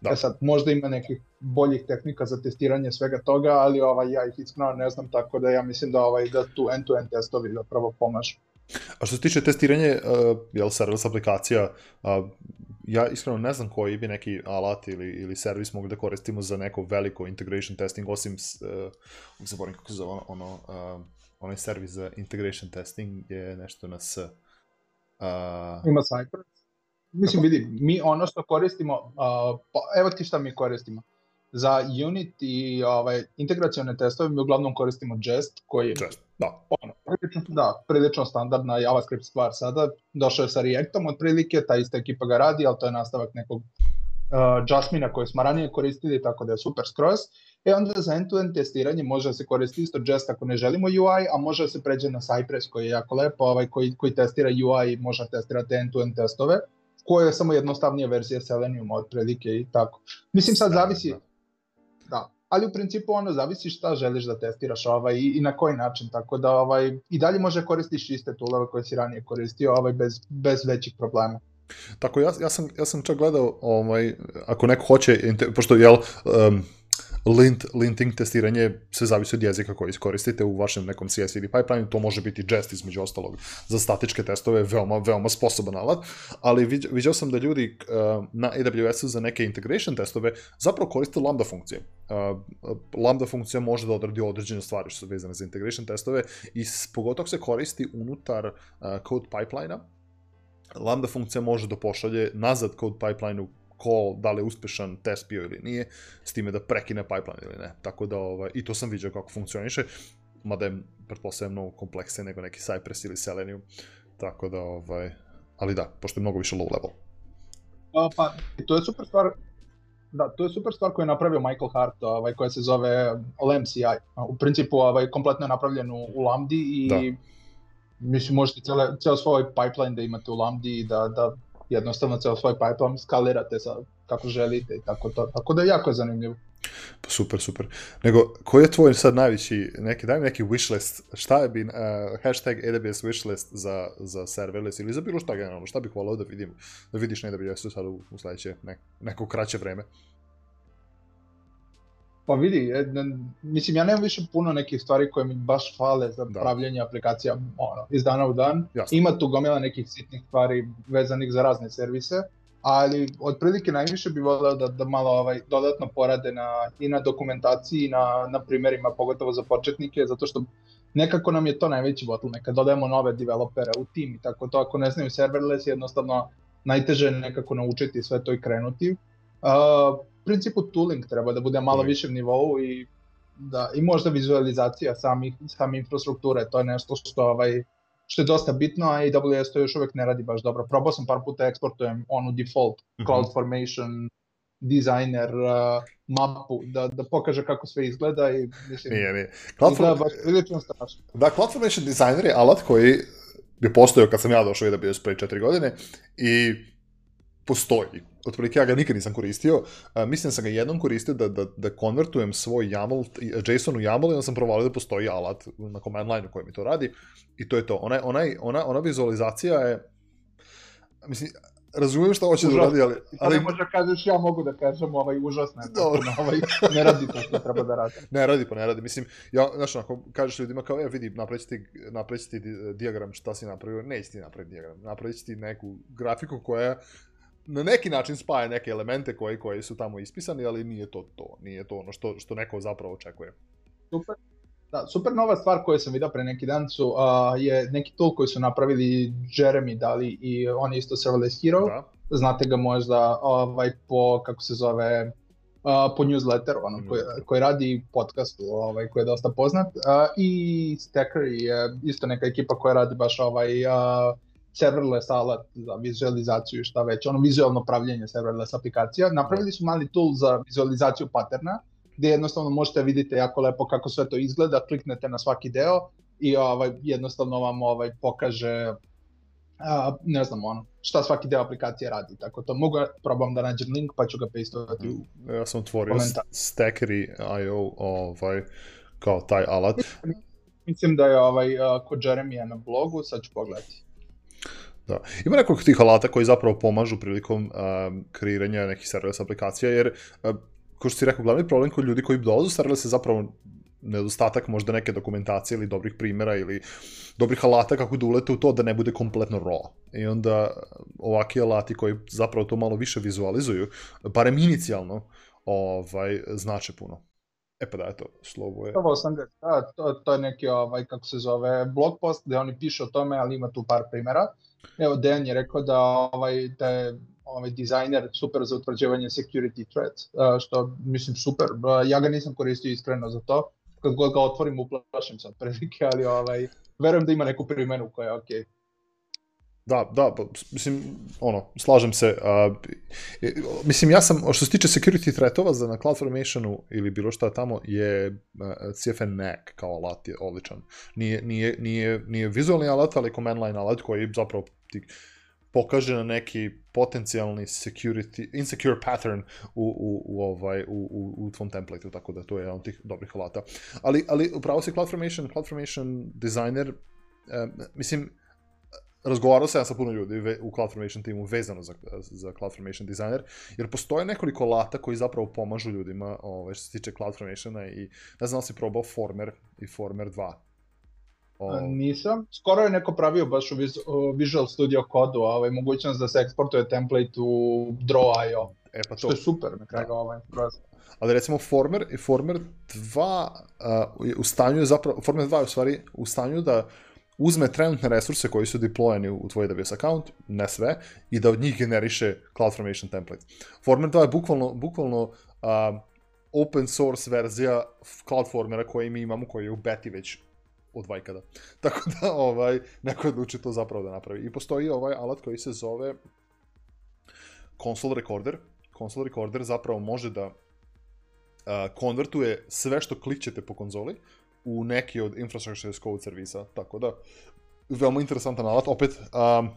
B: Da. E sad, možda ima nekih boljih tehnika za testiranje svega toga, ali ovaj, ja ih iskreno ne znam, tako da ja mislim da, ovaj, da tu end-to-end -end testovi zapravo pomažu.
A: A što se tiče testiranje, uh, jel, serverless aplikacija, uh, ja iskreno ne znam koji bi neki alat ili, ili servis mogli da koristimo za neko veliko integration testing, osim, uh, zaboravim kako se zove ono, ono uh, onaj servis za integration testing je nešto na S. Uh,
B: Ima Cypress? Mislim, vidi, mi ono što koristimo, uh, pa, evo ti šta mi koristimo. Za unit i ovaj, integracione testove mi uglavnom koristimo Jest, koji je
A: Jest, da.
B: Ono, prilično, da, prilično standardna JavaScript stvar sada. Došao je sa Reactom otprilike, ta ista ekipa ga radi, ali to je nastavak nekog uh, Jasmina koje smo ranije koristili, tako da je super skroz. E onda za end-to-end testiranje može da se koristi isto Jest ako ne želimo UI, a može da se pređe na Cypress koji je jako lepo, ovaj, koji, koji testira UI i može testirati end-to-end testove, koja je samo jednostavnija verzija Selenium otprilike i tako. Mislim sad zavisi, da. Ali u principu ono zavisi šta želiš da testiraš ovaj, i, i na koji način, tako da ovaj, i dalje može koristiš iste toolove koje si ranije koristio ovaj, bez, bez većih problema.
A: Tako, ja, ja, sam, ja sam čak gledao, ovaj, ako neko hoće, pošto, jel, um, lint, linting testiranje sve zavisi od jezika koji iskoristite u vašem nekom CI/CD pipeline, to može biti Jest između ostalog za statičke testove, veoma, veoma sposoban alat, ali viđao sam da ljudi uh, na AWS-u za neke integration testove zapravo koriste lambda funkcije. Uh, lambda funkcija može da odradi određene stvari što su vezane za integration testove i pogotovo se koristi unutar uh, code pipeline-a, Lambda funkcija može da pošalje nazad code pipeline-u ko, da li je uspešan test bio ili nije, s time da prekine pipeline ili ne. Tako da, ovaj, i to sam vidio kako funkcioniše, mada je, pretpostavljam, mnogo kompleksnije nego neki Cypress ili Selenium. Tako da, ovaj, ali da, pošto je mnogo više low level.
B: A, pa, to je super stvar, Da, to je super stvar koju je napravio Michael Hart, ovaj, koja se zove LMCI. U principu ovaj, kompletno je napravljen u, u Lambdi i da. mislim možete cele, ceo svoj pipeline da imate u Lambdi i da, da jednostavno ceo svoj pipeline skalirate sa kako želite i tako to. Tako da jako zanimljivo.
A: Pa super, super. Nego, koji je tvoj sad najveći, neki, daj mi neki wishlist, šta je bi uh, hashtag AWS wishlist za, za serverless ili za bilo šta generalno, šta bih volao da vidim, da vidiš na AWS-u sad u, u sledeće ne, neko kraće vreme?
B: Pa vidi, mislim, ja nemam više puno nekih stvari koje mi baš fale za da. pravljanje aplikacija ono, iz dana u dan. Jasne. Ima tu gomila nekih sitnih stvari vezanih za razne servise, ali otprilike najviše bi voleo da, da malo ovaj, dodatno porade na, i na dokumentaciji i na, na primerima, pogotovo za početnike, zato što nekako nam je to najveći bottleneck, kad dodajemo nove developere u tim i tako to, ako ne znaju serverless, jednostavno najteže je nekako naučiti sve to i krenuti. Uh, principu tooling treba da bude malo više nivou i da i možda vizualizacija samih same infrastrukture, to je nešto što ovaj što je dosta bitno, a AWS to još uvek ne radi baš dobro. Probao sam par puta eksportujem onu default mm -hmm. CloudFormation designer uh, mapu da, da pokaže kako sve izgleda i mislim
A: nije, nije.
B: Cloud izgleda baš prilično strašno.
A: Da, CloudFormation designer je alat koji je postojao kad sam ja došao i da bio pre 4 godine i postoji. Otprilike ja ga nikad nisam koristio. Uh, mislim da sam ga jednom koristio da, da, da konvertujem svoj YAML, JSON u YAML i onda sam provalio da postoji alat na command line u kojem mi to radi. I to je to. Ona, ona, ona, ona vizualizacija je... Mislim, razumijem šta hoće da uradi, ali...
B: ali... ne može da kažeš, ja mogu da kažem, ovaj, užasno je, Dobro. ovaj, ne radi to što treba da radi.
A: ne radi, pa ne radi, mislim, ja, znaš, ako kažeš ljudima kao, e, vidi, napravit ti, napravit ti diagram šta si napravio, neće ti napraviti diagram, napravit ti neku grafiku koja na neki način spaja neke elemente koji, koji su tamo ispisani, ali nije to to, nije to ono što, što neko zapravo očekuje.
B: Super. Da, super nova stvar koju sam vidio pre neki dan su, uh, je neki tool koji su napravili Jeremy Dali i on je isto Serverless Hero. Da. Znate ga možda ovaj, po, kako se zove, uh, po newsletteru, ono, koji, koji radi podcastu, ovaj, koji je dosta poznat. Uh, I Stacker je isto neka ekipa koja radi baš ovaj, uh, serverless alat za vizualizaciju i šta već, ono vizualno pravljenje serverless aplikacija. Napravili su mali tool za vizualizaciju paterna, gde jednostavno možete vidite jako lepo kako sve to izgleda, kliknete na svaki deo i ovaj, jednostavno vam ovaj, pokaže a, ne znam ono, šta svaki deo aplikacije radi, tako to mogu probam da nađem link pa ću ga pastovati u
A: Ja sam otvorio Stackery.io ovaj, kao taj alat.
B: Mislim da je ovaj, kod Jeremija na blogu, sad ću pogledati.
A: Da. Ima nekoliko tih alata koji zapravo pomažu prilikom um, kreiranja nekih serverless aplikacija, jer, uh, kao što si rekao, glavni problem kod ljudi koji dolazu serverless je zapravo nedostatak možda neke dokumentacije ili dobrih primera ili dobrih alata kako da ulete u to da ne bude kompletno raw. I onda ovaki alati koji zapravo to malo više vizualizuju, barem inicijalno, ovaj, znače puno. E pa da, eto, slovo je.
B: Ovo sam da, to, to je neki, ovaj, kako se zove, blog post gde oni pišu o tome, ali ima tu par primera. Evo, Dejan je rekao da, ovaj, da je ovaj dizajner super za utvrđivanje security threats, što mislim super. Ja ga nisam koristio iskreno za to. Kad god ga otvorim, uplašim se od prilike, ali ovaj, verujem da ima neku primenu koja je okej. Okay.
A: Da, da, pa, mislim, ono, slažem se. Uh, mislim, ja sam, što se tiče security threatova za na CloudFormationu ili bilo šta tamo, je uh, CFN NAC kao alat je odličan. Nije, nije, nije, nije vizualni alat, ali command line alat koji zapravo ti pokaže na neki potencijalni security, insecure pattern u, u, u, ovaj, u, u, u tvom templateu, tako da to je jedan od tih dobrih alata. Ali, ali upravo si CloudFormation, CloudFormation designer, uh, mislim, razgovarao sam ja sa puno ljudi u CloudFormation timu vezano za, za CloudFormation designer, jer postoje nekoliko lata koji zapravo pomažu ljudima ovaj, što se tiče CloudFormationa i ne znam da si probao Former i Former 2.
B: O... Nisam. Skoro je neko pravio baš u Visual Studio kodu ovaj, mogućnost da se eksportuje template u Draw.io. E pa to. Što je super na kraju da. ovaj proces.
A: Ali recimo Former i Former 2 uh, u stanju je zapravo, Former 2 je u stvari u stanju da uzme trenutne resurse koji su deployeni u tvoj AWS account, ne sve, i da od njih generiše CloudFormation template. Former 2 je bukvalno, bukvalno uh, open source verzija CloudFormera koji mi imamo, koji je u beti već od vajkada. Tako da ovaj, neko je odlučio to zapravo da napravi. I postoji ovaj alat koji se zove console recorder. Console recorder zapravo može da uh, konvertuje sve što klikćete po konzoli u neki od infrastructure as code servisa, tako da veoma interesantan alat, opet um,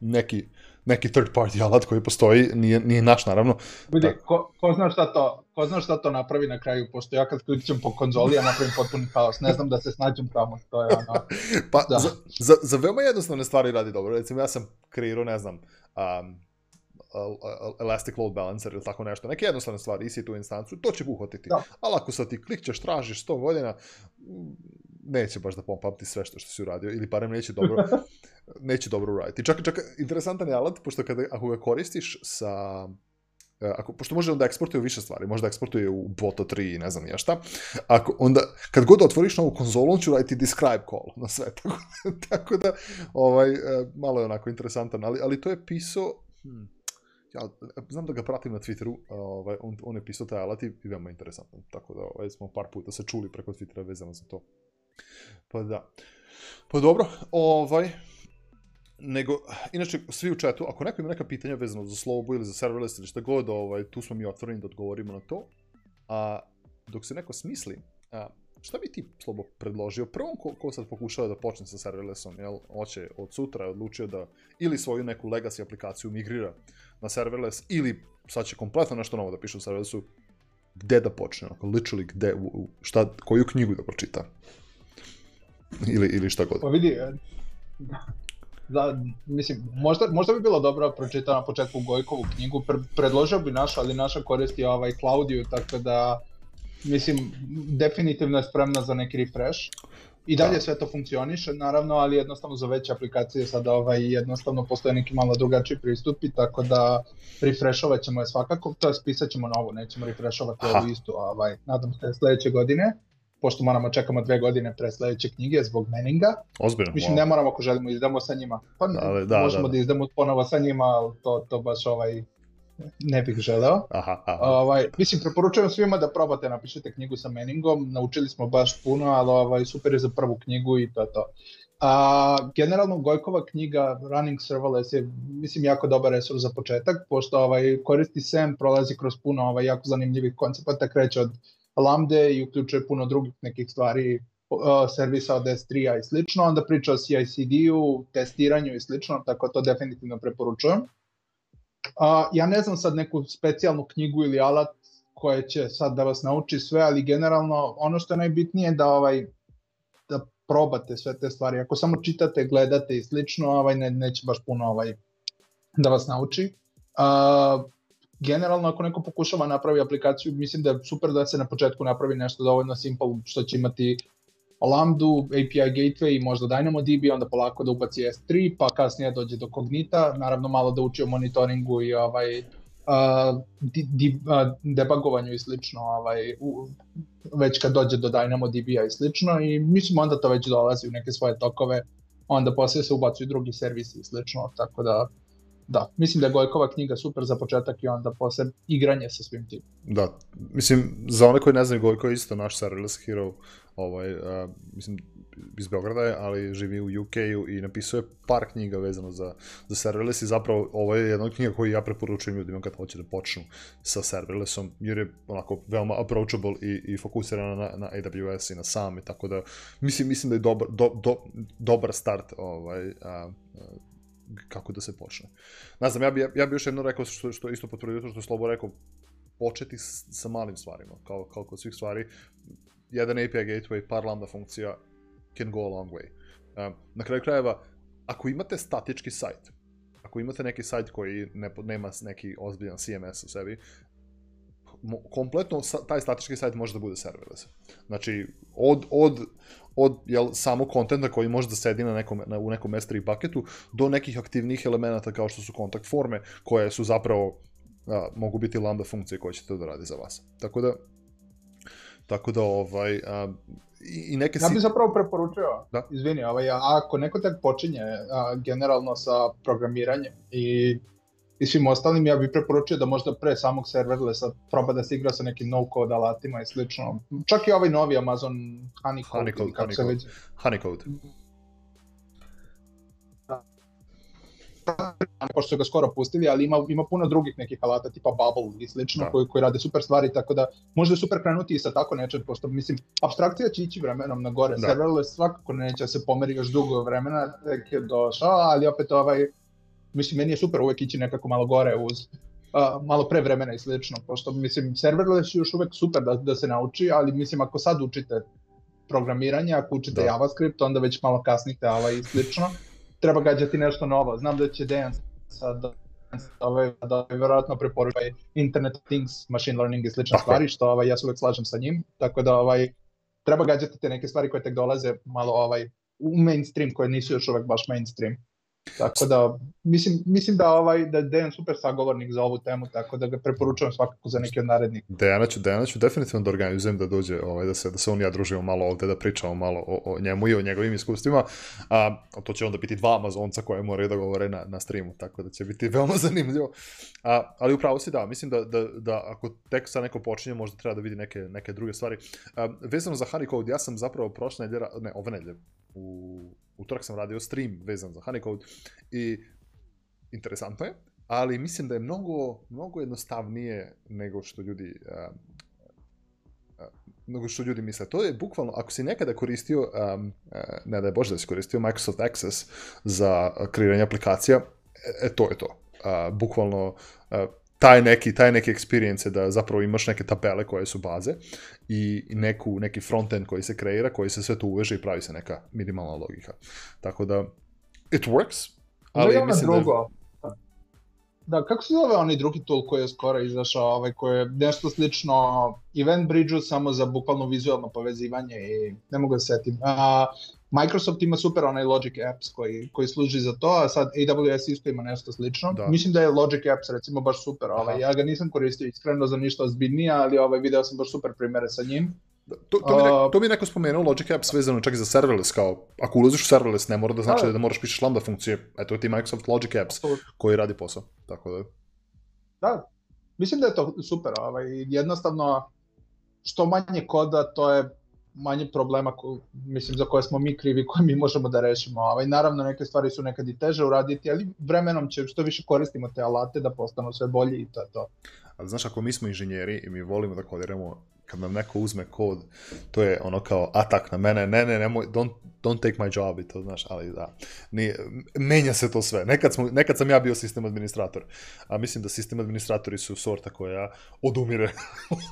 A: neki, neki third party alat koji postoji, nije, nije naš naravno.
B: Vidi, ko, ko zna šta to, ko zna šta to napravi na kraju, pošto ja kad klikćem po konzoli, ja napravim potpuni haos, ne znam da se snađem tamo, to je ono...
A: pa, da. za, za, za veoma jednostavne stvari radi dobro, recimo ja sam kreirao, ne znam, um, Elastic Load Balancer ili tako nešto, neke jednostavne stvari, EC2 instancu, to će uhvatiti. Da. Ali ako sad ti klikćeš, tražiš 100 godina, neće baš da pompapti sve što, što si uradio, ili barem neće dobro, neće dobro uraditi. Čak, čak, interesantan je alat, pošto kada, ako ga koristiš sa E, ako, pošto može onda eksportuje više stvari, možda eksportuje u Boto 3 i ne znam ja šta, ako, onda, kad god otvoriš novu konzolu, on će raditi describe call na sve, tako, tako da, ovaj, e, malo je onako interesantan, ali, ali to je pisao, hmm, ja znam da ga pratim na Twitteru, ovaj, on, on je pisao taj alat i veoma interesantan, tako da ovaj, smo par puta se čuli preko Twittera vezano za to. Pa da. Pa dobro, ovaj, nego, inače, svi u chatu, ako neko ima neka pitanja vezano za slobu ili za serverless ili šta god, ovaj, tu smo mi otvoreni da odgovorimo na to. A dok se neko smisli, a, šta bi ti, Slobo, predložio prvom ko, ko sad pokušava da počne sa serverlessom, jel, hoće od sutra je odlučio da ili svoju neku legacy aplikaciju migrira na serverless, ili sad će kompletno nešto novo da piše u serverlessu, gde da počne, onako, literally, gde, u, šta, koju knjigu da pročita? Ili, ili šta god.
B: Pa vidi, da, mislim, možda, možda bi bilo dobro pročitati na početku Gojkovu knjigu, Pre, predložio bi naša, ali naša koristi ovaj Claudiju, tako da, mislim, definitivno je spremna za neki refresh. I dalje da. sve to funkcioniše, naravno, ali jednostavno za veće aplikacije sada ovaj, jednostavno postoje neki malo drugačiji pristupi, tako da refreshovat ćemo je svakako, to je spisat ćemo novu, nećemo refreshovati ovu istu, ovaj, nadam se sledeće godine pošto moramo čekamo dve godine pre sledeće knjige zbog meninga.
A: Ozbiljno.
B: Mislim, ne moramo ako želimo izdamo sa njima. Pa da, da, možemo da, da. da izdamo ponovo sa njima, ali to, to baš ovaj ne bih želeo.
A: Aha, aha.
B: Ovaj, mislim, preporučujem svima da probate, napišete knjigu sa meningom, naučili smo baš puno, ali ovaj, super je za prvu knjigu i to je to. A, generalno, Gojkova knjiga Running Serverless je, mislim, jako dobar resurs za početak, pošto ovaj, koristi SEM, prolazi kroz puno ovaj, jako zanimljivih koncepata, kreće od Lambda i uključuje puno drugih nekih stvari, servisa od S3-a i slično, onda priča o CI/CD-u, testiranju i slično, tako to definitivno preporučujem. A, ja ne znam sad neku specijalnu knjigu ili alat koje će sad da vas nauči sve, ali generalno ono što je najbitnije da ovaj da probate sve te stvari. Ako samo čitate, gledate i slično, ovaj ne, neće baš puno ovaj da vas nauči. Uh, generalno ako neko pokušava napravi aplikaciju, mislim da je super da se na početku napravi nešto dovoljno simple što će imati Lambda, API Gateway i možda DynamoDB, onda polako da ubaci S3, pa kasnije dođe do Cognita, naravno malo da uči o monitoringu i ovaj, uh, di, di, uh, debugovanju i slično, ovaj, u, već kad dođe do DynamoDB-a i slično i mislim onda to već dolazi u neke svoje tokove, onda posle se ubacuju drugi servisi i slično, tako da da, mislim da je Gojkova knjiga super za početak i onda posle igranje sa svim tim.
A: Da, mislim, za one koji ne znaju Gojko je isto naš serverless hero, ovaj, uh, mislim, iz Beograda je, ali živi u UK-u i napisuje par knjiga vezano za, za serverless i zapravo ovo je jedna knjiga koju ja preporučujem ljudima kad hoće da počnu sa serverlessom, jer je onako veoma approachable i, i fokusirana na, na AWS i na sam i tako da mislim, mislim da je dobar, do, do, dobar start ovaj, a, kako da se počne. Ne znam, ja bi, ja bi još jedno rekao što, što isto potvrdio to što je Slobo rekao, početi sa malim stvarima, kao, kao kod svih stvari. Jedan API gateway, par lambda funkcija can go a long way. Um, na kraju krajeva, ako imate statički sajt, ako imate neki sajt koji ne, nema neki ozbiljan CMS u sebi, kompletno taj statički sajt može da bude serverless. Znači, od, od, od jel, samog kontenta koji može da sedi na nekom, na, u nekom S3 paketu, do nekih aktivnih elemenata kao što su kontakt forme, koje su zapravo, a, mogu biti lambda funkcije koje ćete da radi za vas. Tako da, tako da, ovaj, a, i, i neke...
B: Ja bih zapravo preporučio, da? izvini, ovaj, ako neko tek počinje a, generalno sa programiranjem i i svim ostalim, ja bih preporučio da možda pre samog serverlessa proba da se igra sa nekim no-code alatima i slično. Čak i ovaj novi Amazon Honeycode, Honeycode, kako Honeycode. se već...
A: Honeycode.
B: Pošto su ga skoro pustili, ali ima, ima puno drugih nekih alata tipa Bubble i slično da. koji, koji rade super stvari, tako da možda je super krenuti i sa tako nečem, pošto mislim, abstrakcija će ići vremenom na gore, da. serverless svakako neće da se pomeri još dugo vremena, tek je došao, ali opet ovaj, mislim, meni je super uvek ići nekako malo gore uz uh, malo pre vremena i slično, pošto mislim, serverless je još uvek super da, da se nauči, ali mislim, ako sad učite programiranje, ako učite da. JavaScript, onda već malo kasnite Java i slično, treba gađati nešto novo. Znam da će Dejan sad ovaj, da verovatno preporučuje ovaj Internet Things, Machine Learning i slične okay. stvari, što ovaj, ja se uvek slažem sa njim, tako da ovaj, treba gađati te neke stvari koje tek dolaze malo ovaj, u mainstream, koje nisu još uvek baš mainstream. Tako da, mislim, mislim da ovaj da Dejan super sagovornik za ovu temu, tako da ga preporučujem svakako za neki od narednih.
A: Dejana ću, Dejana ću definitivno da organizujem da dođe, ovaj, da se, da se on ja družimo malo ovde, da pričamo malo o, o njemu i o njegovim iskustvima. A, to će onda biti dva Amazonca koje moraju da govore na, na streamu, tako da će biti veoma zanimljivo. A, ali upravo si da, mislim da, da, da ako tek sa neko počinje, možda treba da vidi neke, neke druge stvari. A, vezano za Honey Code, ja sam zapravo prošle nedelje, ne, ove nedelje, u utorak sam radio stream vezan za Honeycode i interesantno je, ali mislim da je mnogo, mnogo jednostavnije nego što ljudi uh, nego što ljudi misle. To je bukvalno, ako si nekada koristio, um, ne da je Bože da si koristio Microsoft Access za kreiranje aplikacija, e, e to je to. Uh, bukvalno uh, taj neki, taj neki experience da zapravo imaš neke tabele koje su baze i neku, neki frontend koji se kreira, koji se sve tu uveže i pravi se neka minimalna logika. Tako da, it works, ali da mislim drugo.
B: da... Da, kako se zove onaj drugi tool koji je skoro izašao, ovaj, koji je nešto slično Event Bridge-u, samo za bukvalno vizualno povezivanje i ne mogu da setim. A, Microsoft ima super onaj Logic Apps koji, koji služi za to, a sad AWS isto ima nešto slično. Da. Mislim da je Logic Apps recimo baš super, ovaj, ja ga nisam koristio iskreno za ništa ozbiljnije, ali ovaj, video sam baš super primere sa njim.
A: Da, to, to, mi neko, to mi neko spomenuo, Logic Apps vezano čak i za serverless, kao ako ulaziš u serverless ne mora da znači da, da moraš pišeš lambda funkcije, eto ti Microsoft Logic Apps koji radi posao, tako da.
B: Da, mislim da je to super, ovaj, jednostavno što manje koda, to je manje problema ko, mislim za koje smo mi krivi koje mi možemo da rešimo. Ovaj naravno neke stvari su nekad i teže uraditi, ali vremenom će što više koristimo te alate da postanu sve bolji i to je to.
A: Ali znaš ako mi smo inženjeri i mi volimo da kodiramo kad nam neko uzme kod, to je ono kao atak na mene, ne, ne, nemoj, don't, don't take my job i to, znaš, ali da, nije, menja se to sve. Nekad, smo, nekad sam ja bio sistem administrator, a mislim da sistem administratori su sorta koja odumire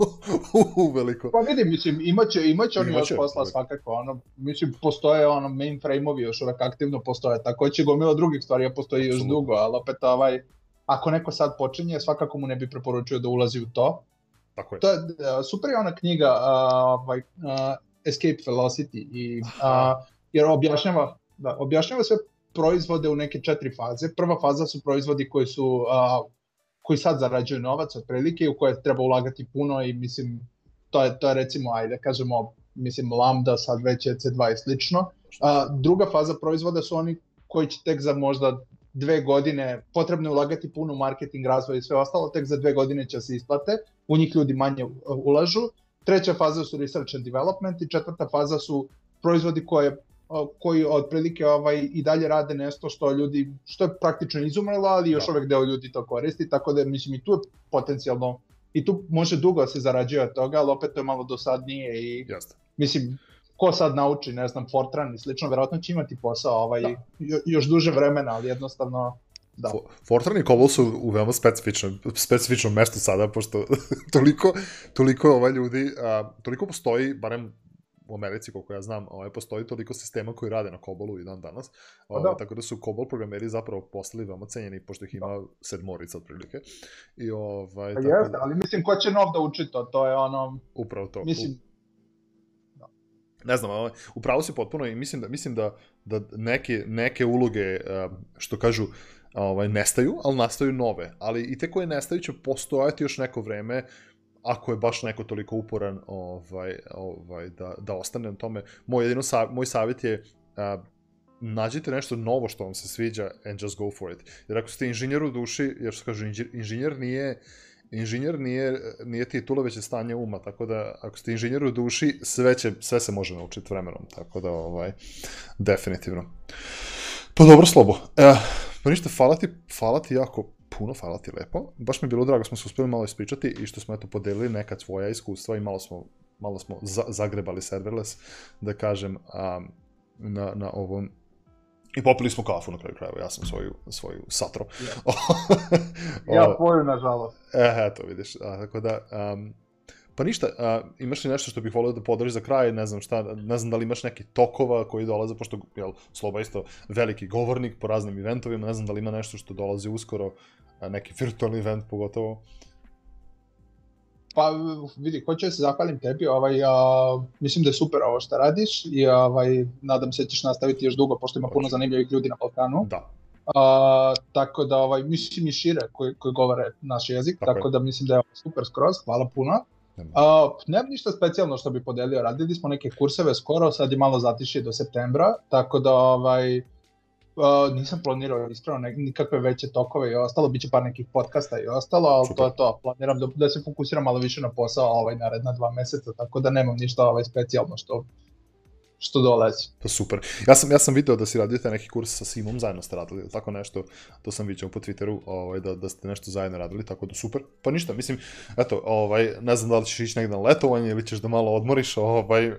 A: u veliko.
B: Pa vidim, mislim, imaće, imaće oni još posla uvek. svakako, ono, mislim, postoje ono, mainframe-ovi još uvek aktivno postoje, tako će gomila drugih stvari, a postoji još dugo, ali opet ovaj, ako neko sad počinje, svakako mu ne bi preporučio da ulazi u to,
A: Tako je.
B: To je super je ona knjiga uh, uh, Escape Velocity i uh, jer objašnjava da objašnjava sve proizvode u neke četiri faze. Prva faza su proizvodi koji su uh, koji sad zarađuju novac otprilike u koje treba ulagati puno i mislim to je to je recimo ajde kažemo mislim Lambda sad već je C2 i slično. A, druga faza proizvoda su oni koji će tek za možda dve godine potrebno je ulagati puno u marketing, razvoj i sve ostalo, tek za dve godine će se isplate, u njih ljudi manje ulažu. Treća faza su research and development i četvrta faza su proizvodi koje koji otprilike ovaj i dalje rade nešto što ljudi što je praktično izumrlo, ali još da. uvek deo ljudi to koristi, tako da mislim i tu je potencijalno i tu može dugo da se zarađuje od toga, ali opet to je malo dosadnije i
A: Jeste.
B: mislim ko sad nauči, ne znam, Fortran i slično, verovatno će imati posao ovaj, da. još duže vremena, ali jednostavno Da.
A: Fortran i Cobol su u veoma specifičnom, specifičnom mestu sada, pošto toliko, toliko ovaj ljudi, a, toliko postoji, barem u Americi, koliko ja znam, ovaj, postoji toliko sistema koji rade na Cobolu i dan danas. Pa ovaj, da. Tako da su Cobol programeri zapravo postali veoma cenjeni, pošto ih ima da. sedmorica otprilike. I, ovaj,
B: pa jeste, da... ali mislim, ko će nov da uči to, to je ono...
A: Upravo to.
B: Mislim,
A: ne znam, ovaj, upravo si potpuno i mislim da, mislim da, da neke, neke uloge, što kažu, ovaj, nestaju, ali nastaju nove. Ali i te koje nestaju će postojati još neko vreme, ako je baš neko toliko uporan ovaj, ovaj, da, da ostane na tome. Moj, jedino sa, moj savjet je uh, nađite nešto novo što vam se sviđa and just go for it. Jer ako ste inženjer u duši, jer što kažu, inženjer nije inženjer nije, nije titula, već je stanje uma, tako da ako ste inženjer u duši, sve, će, sve se može naučiti vremenom, tako da, ovaj, definitivno. Pa dobro, Slobo. E, pa ništa, hvala ti, hvala ti jako puno, hvala ti lepo. Baš mi je bilo drago, smo se uspeli malo ispričati i što smo eto podelili neka svoja iskustva i malo smo, malo smo za, zagrebali serverless, da kažem, um, na, na ovom I popili smo kafu na kraju krajeva, ja sam svoju, svoju satro.
B: Ja, ja tvoju, nažalost.
A: E, eto, vidiš. A, tako da, um, pa ništa, a, imaš li nešto što bih volio da podariš za kraj, ne znam šta, ne znam da li imaš neki tokova koji dolaze, pošto, jel, Sloba isto veliki govornik po raznim eventovima, ne znam da li ima nešto što dolazi uskoro, a, neki virtualni event pogotovo.
B: pa vidi, hoću da se zahvalim tebi, ovaj, a, mislim da je super ovo što radiš i ovaj, nadam se da ćeš nastaviti još dugo, pošto ima puno zanimljivih ljudi na Balkanu.
A: Da.
B: A, tako da, ovaj, mislim i šire koji, koji govore naš jezik, tako, tako da mislim da je super skroz, hvala puno. Uh, nemam ništa specijalno što bi podelio, radili smo neke kurseve skoro, sad je malo zatišije do septembra, tako da ovaj, Uh, nisam planirao ispravno nikakve veće tokove i ostalo, bit će par nekih podcasta i ostalo, ali Super. to je to, planiram da, da se fokusiram malo više na posao ovaj naredna dva meseca, tako da nemam ništa ovaj specijalno što što dolazi.
A: Pa super. Ja sam, ja sam video da si radio taj neki kurs sa Simom, zajedno ste radili, ili tako nešto, to sam vidio po Twitteru, ovaj, da, da ste nešto zajedno radili, tako da super. Pa ništa, mislim, eto, ovaj, ne znam da li ćeš ići negde na letovanje ili ćeš da malo odmoriš, ovaj,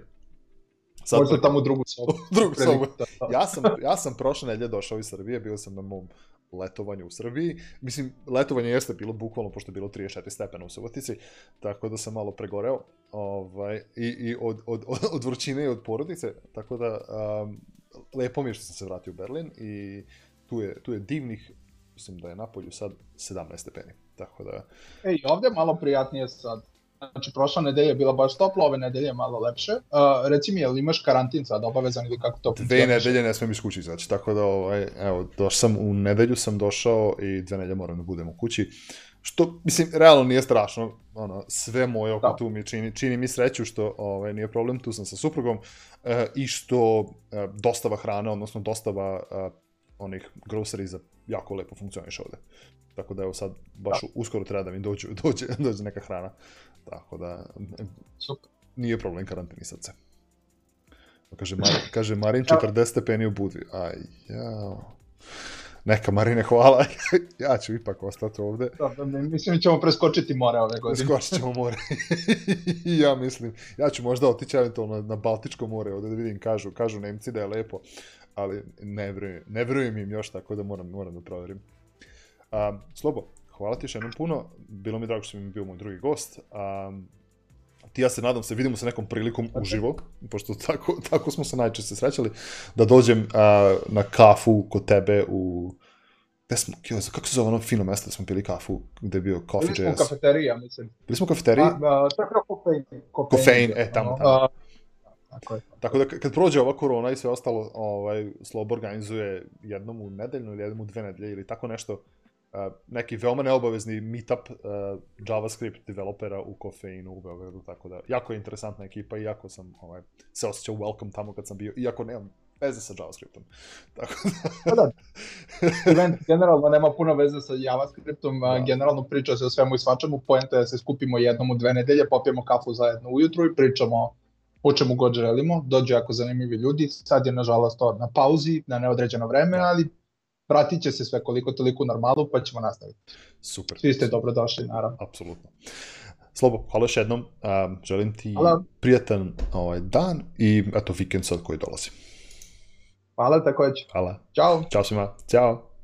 B: Sad, Možda tamo u drugu sobu.
A: drugu sobu. Da. ja, sam, ja sam prošle nedelje došao iz Srbije, bio sam na mom letovanju u Srbiji. Mislim, letovanje jeste bilo bukvalno, pošto je bilo 34 stepena u Subotici, tako da sam malo pregoreo ovaj, i, i od, od, od, vrućine i od porodice, tako da um, lepo mi je što sam se vratio u Berlin i tu je, tu je divnih, mislim da je na polju sad 17 stepeni, tako da...
B: Ej, ovde je malo prijatnije sad. Znači, prošla nedelja je bila baš topla, ove nedelje je malo lepše. Uh, reci mi, je li imaš karantin sad obavezan ili kako to
A: Dve nedelje ne smem iz kući izaći, tako da, ovaj, evo, došao sam, u nedelju sam došao i dve nedelje moram da budem u kući. Što, mislim, realno nije strašno, ono, sve moje oko da. tu mi čini, čini mi sreću što ovaj, nije problem, tu sam sa suprugom e, i što e, dostava hrane, odnosno dostava e, onih groceries jako lepo funkcioniše ovde. Tako da evo sad, baš da. uskoro treba da mi dođe, dođe, dođe neka hrana. Tako da, Super. nije problem karantinisat se. Kaže, Mar, kaže Marin 40 stepeni u Budvi. Aj, jao. Neka Marine, hvala. ja ću ipak ostati ovde.
B: Da, mislim da ćemo preskočiti more ove godine.
A: Preskočit ćemo more. ja mislim. Ja ću možda otići eventualno na, Baltičko more, ovde da vidim, kažu, kažu Nemci da je lepo, ali ne verujem, ne verujem im još, tako da moram, moram da proverim. Um, Slobo, hvala ti još jednom puno. Bilo mi drago što mi bio moj drugi gost. Um, ti ja se nadam se vidimo se nekom prilikom okay. uživo, pošto tako, tako smo se najčešće srećali, da dođem uh, na kafu kod tebe u... Gde smo, kako se zove ono fino mesto da smo pili kafu, gde je bio Coffee
B: Bili smo u kafeterija, mislim.
A: Bili smo u kafeteriji? A,
B: a, to je kao kofein.
A: Kofein, e, tamo, tamo. A, tako, je. tako da kad prođe ova korona i sve ostalo, ovaj, Slobo organizuje jednom u nedeljnu ili jednom u dve nedelje ili tako nešto, neki veoma neobavezni meetup uh, JavaScript developera u kofeinu u Beogradu, tako da jako je interesantna ekipa i jako sam ovaj, se osjećao welcome tamo kad sam bio, iako nemam veze sa JavaScriptom. Tako
B: da... Pa da. Event generalno nema puno veze sa JavaScriptom, da. generalno priča se o svemu i svačemu, poenta je da se skupimo jednom u dve nedelje, popijemo kafu zajedno ujutru i pričamo o čemu god želimo, dođe jako zanimljivi ljudi, sad je nažalost to na pauzi, na neodređeno vreme, da. ali pratit će se sve koliko toliko normalu, pa ćemo nastaviti.
A: Super.
B: Svi ste dobrodošli, naravno.
A: Apsolutno. Slobo, hvala još jednom. Um, želim ti hvala. prijatan ovaj, dan i eto vikend sad koji dolazi.
B: Hvala takođe.
A: Hvala.
B: Ćao.
A: Ćao svima. Ćao.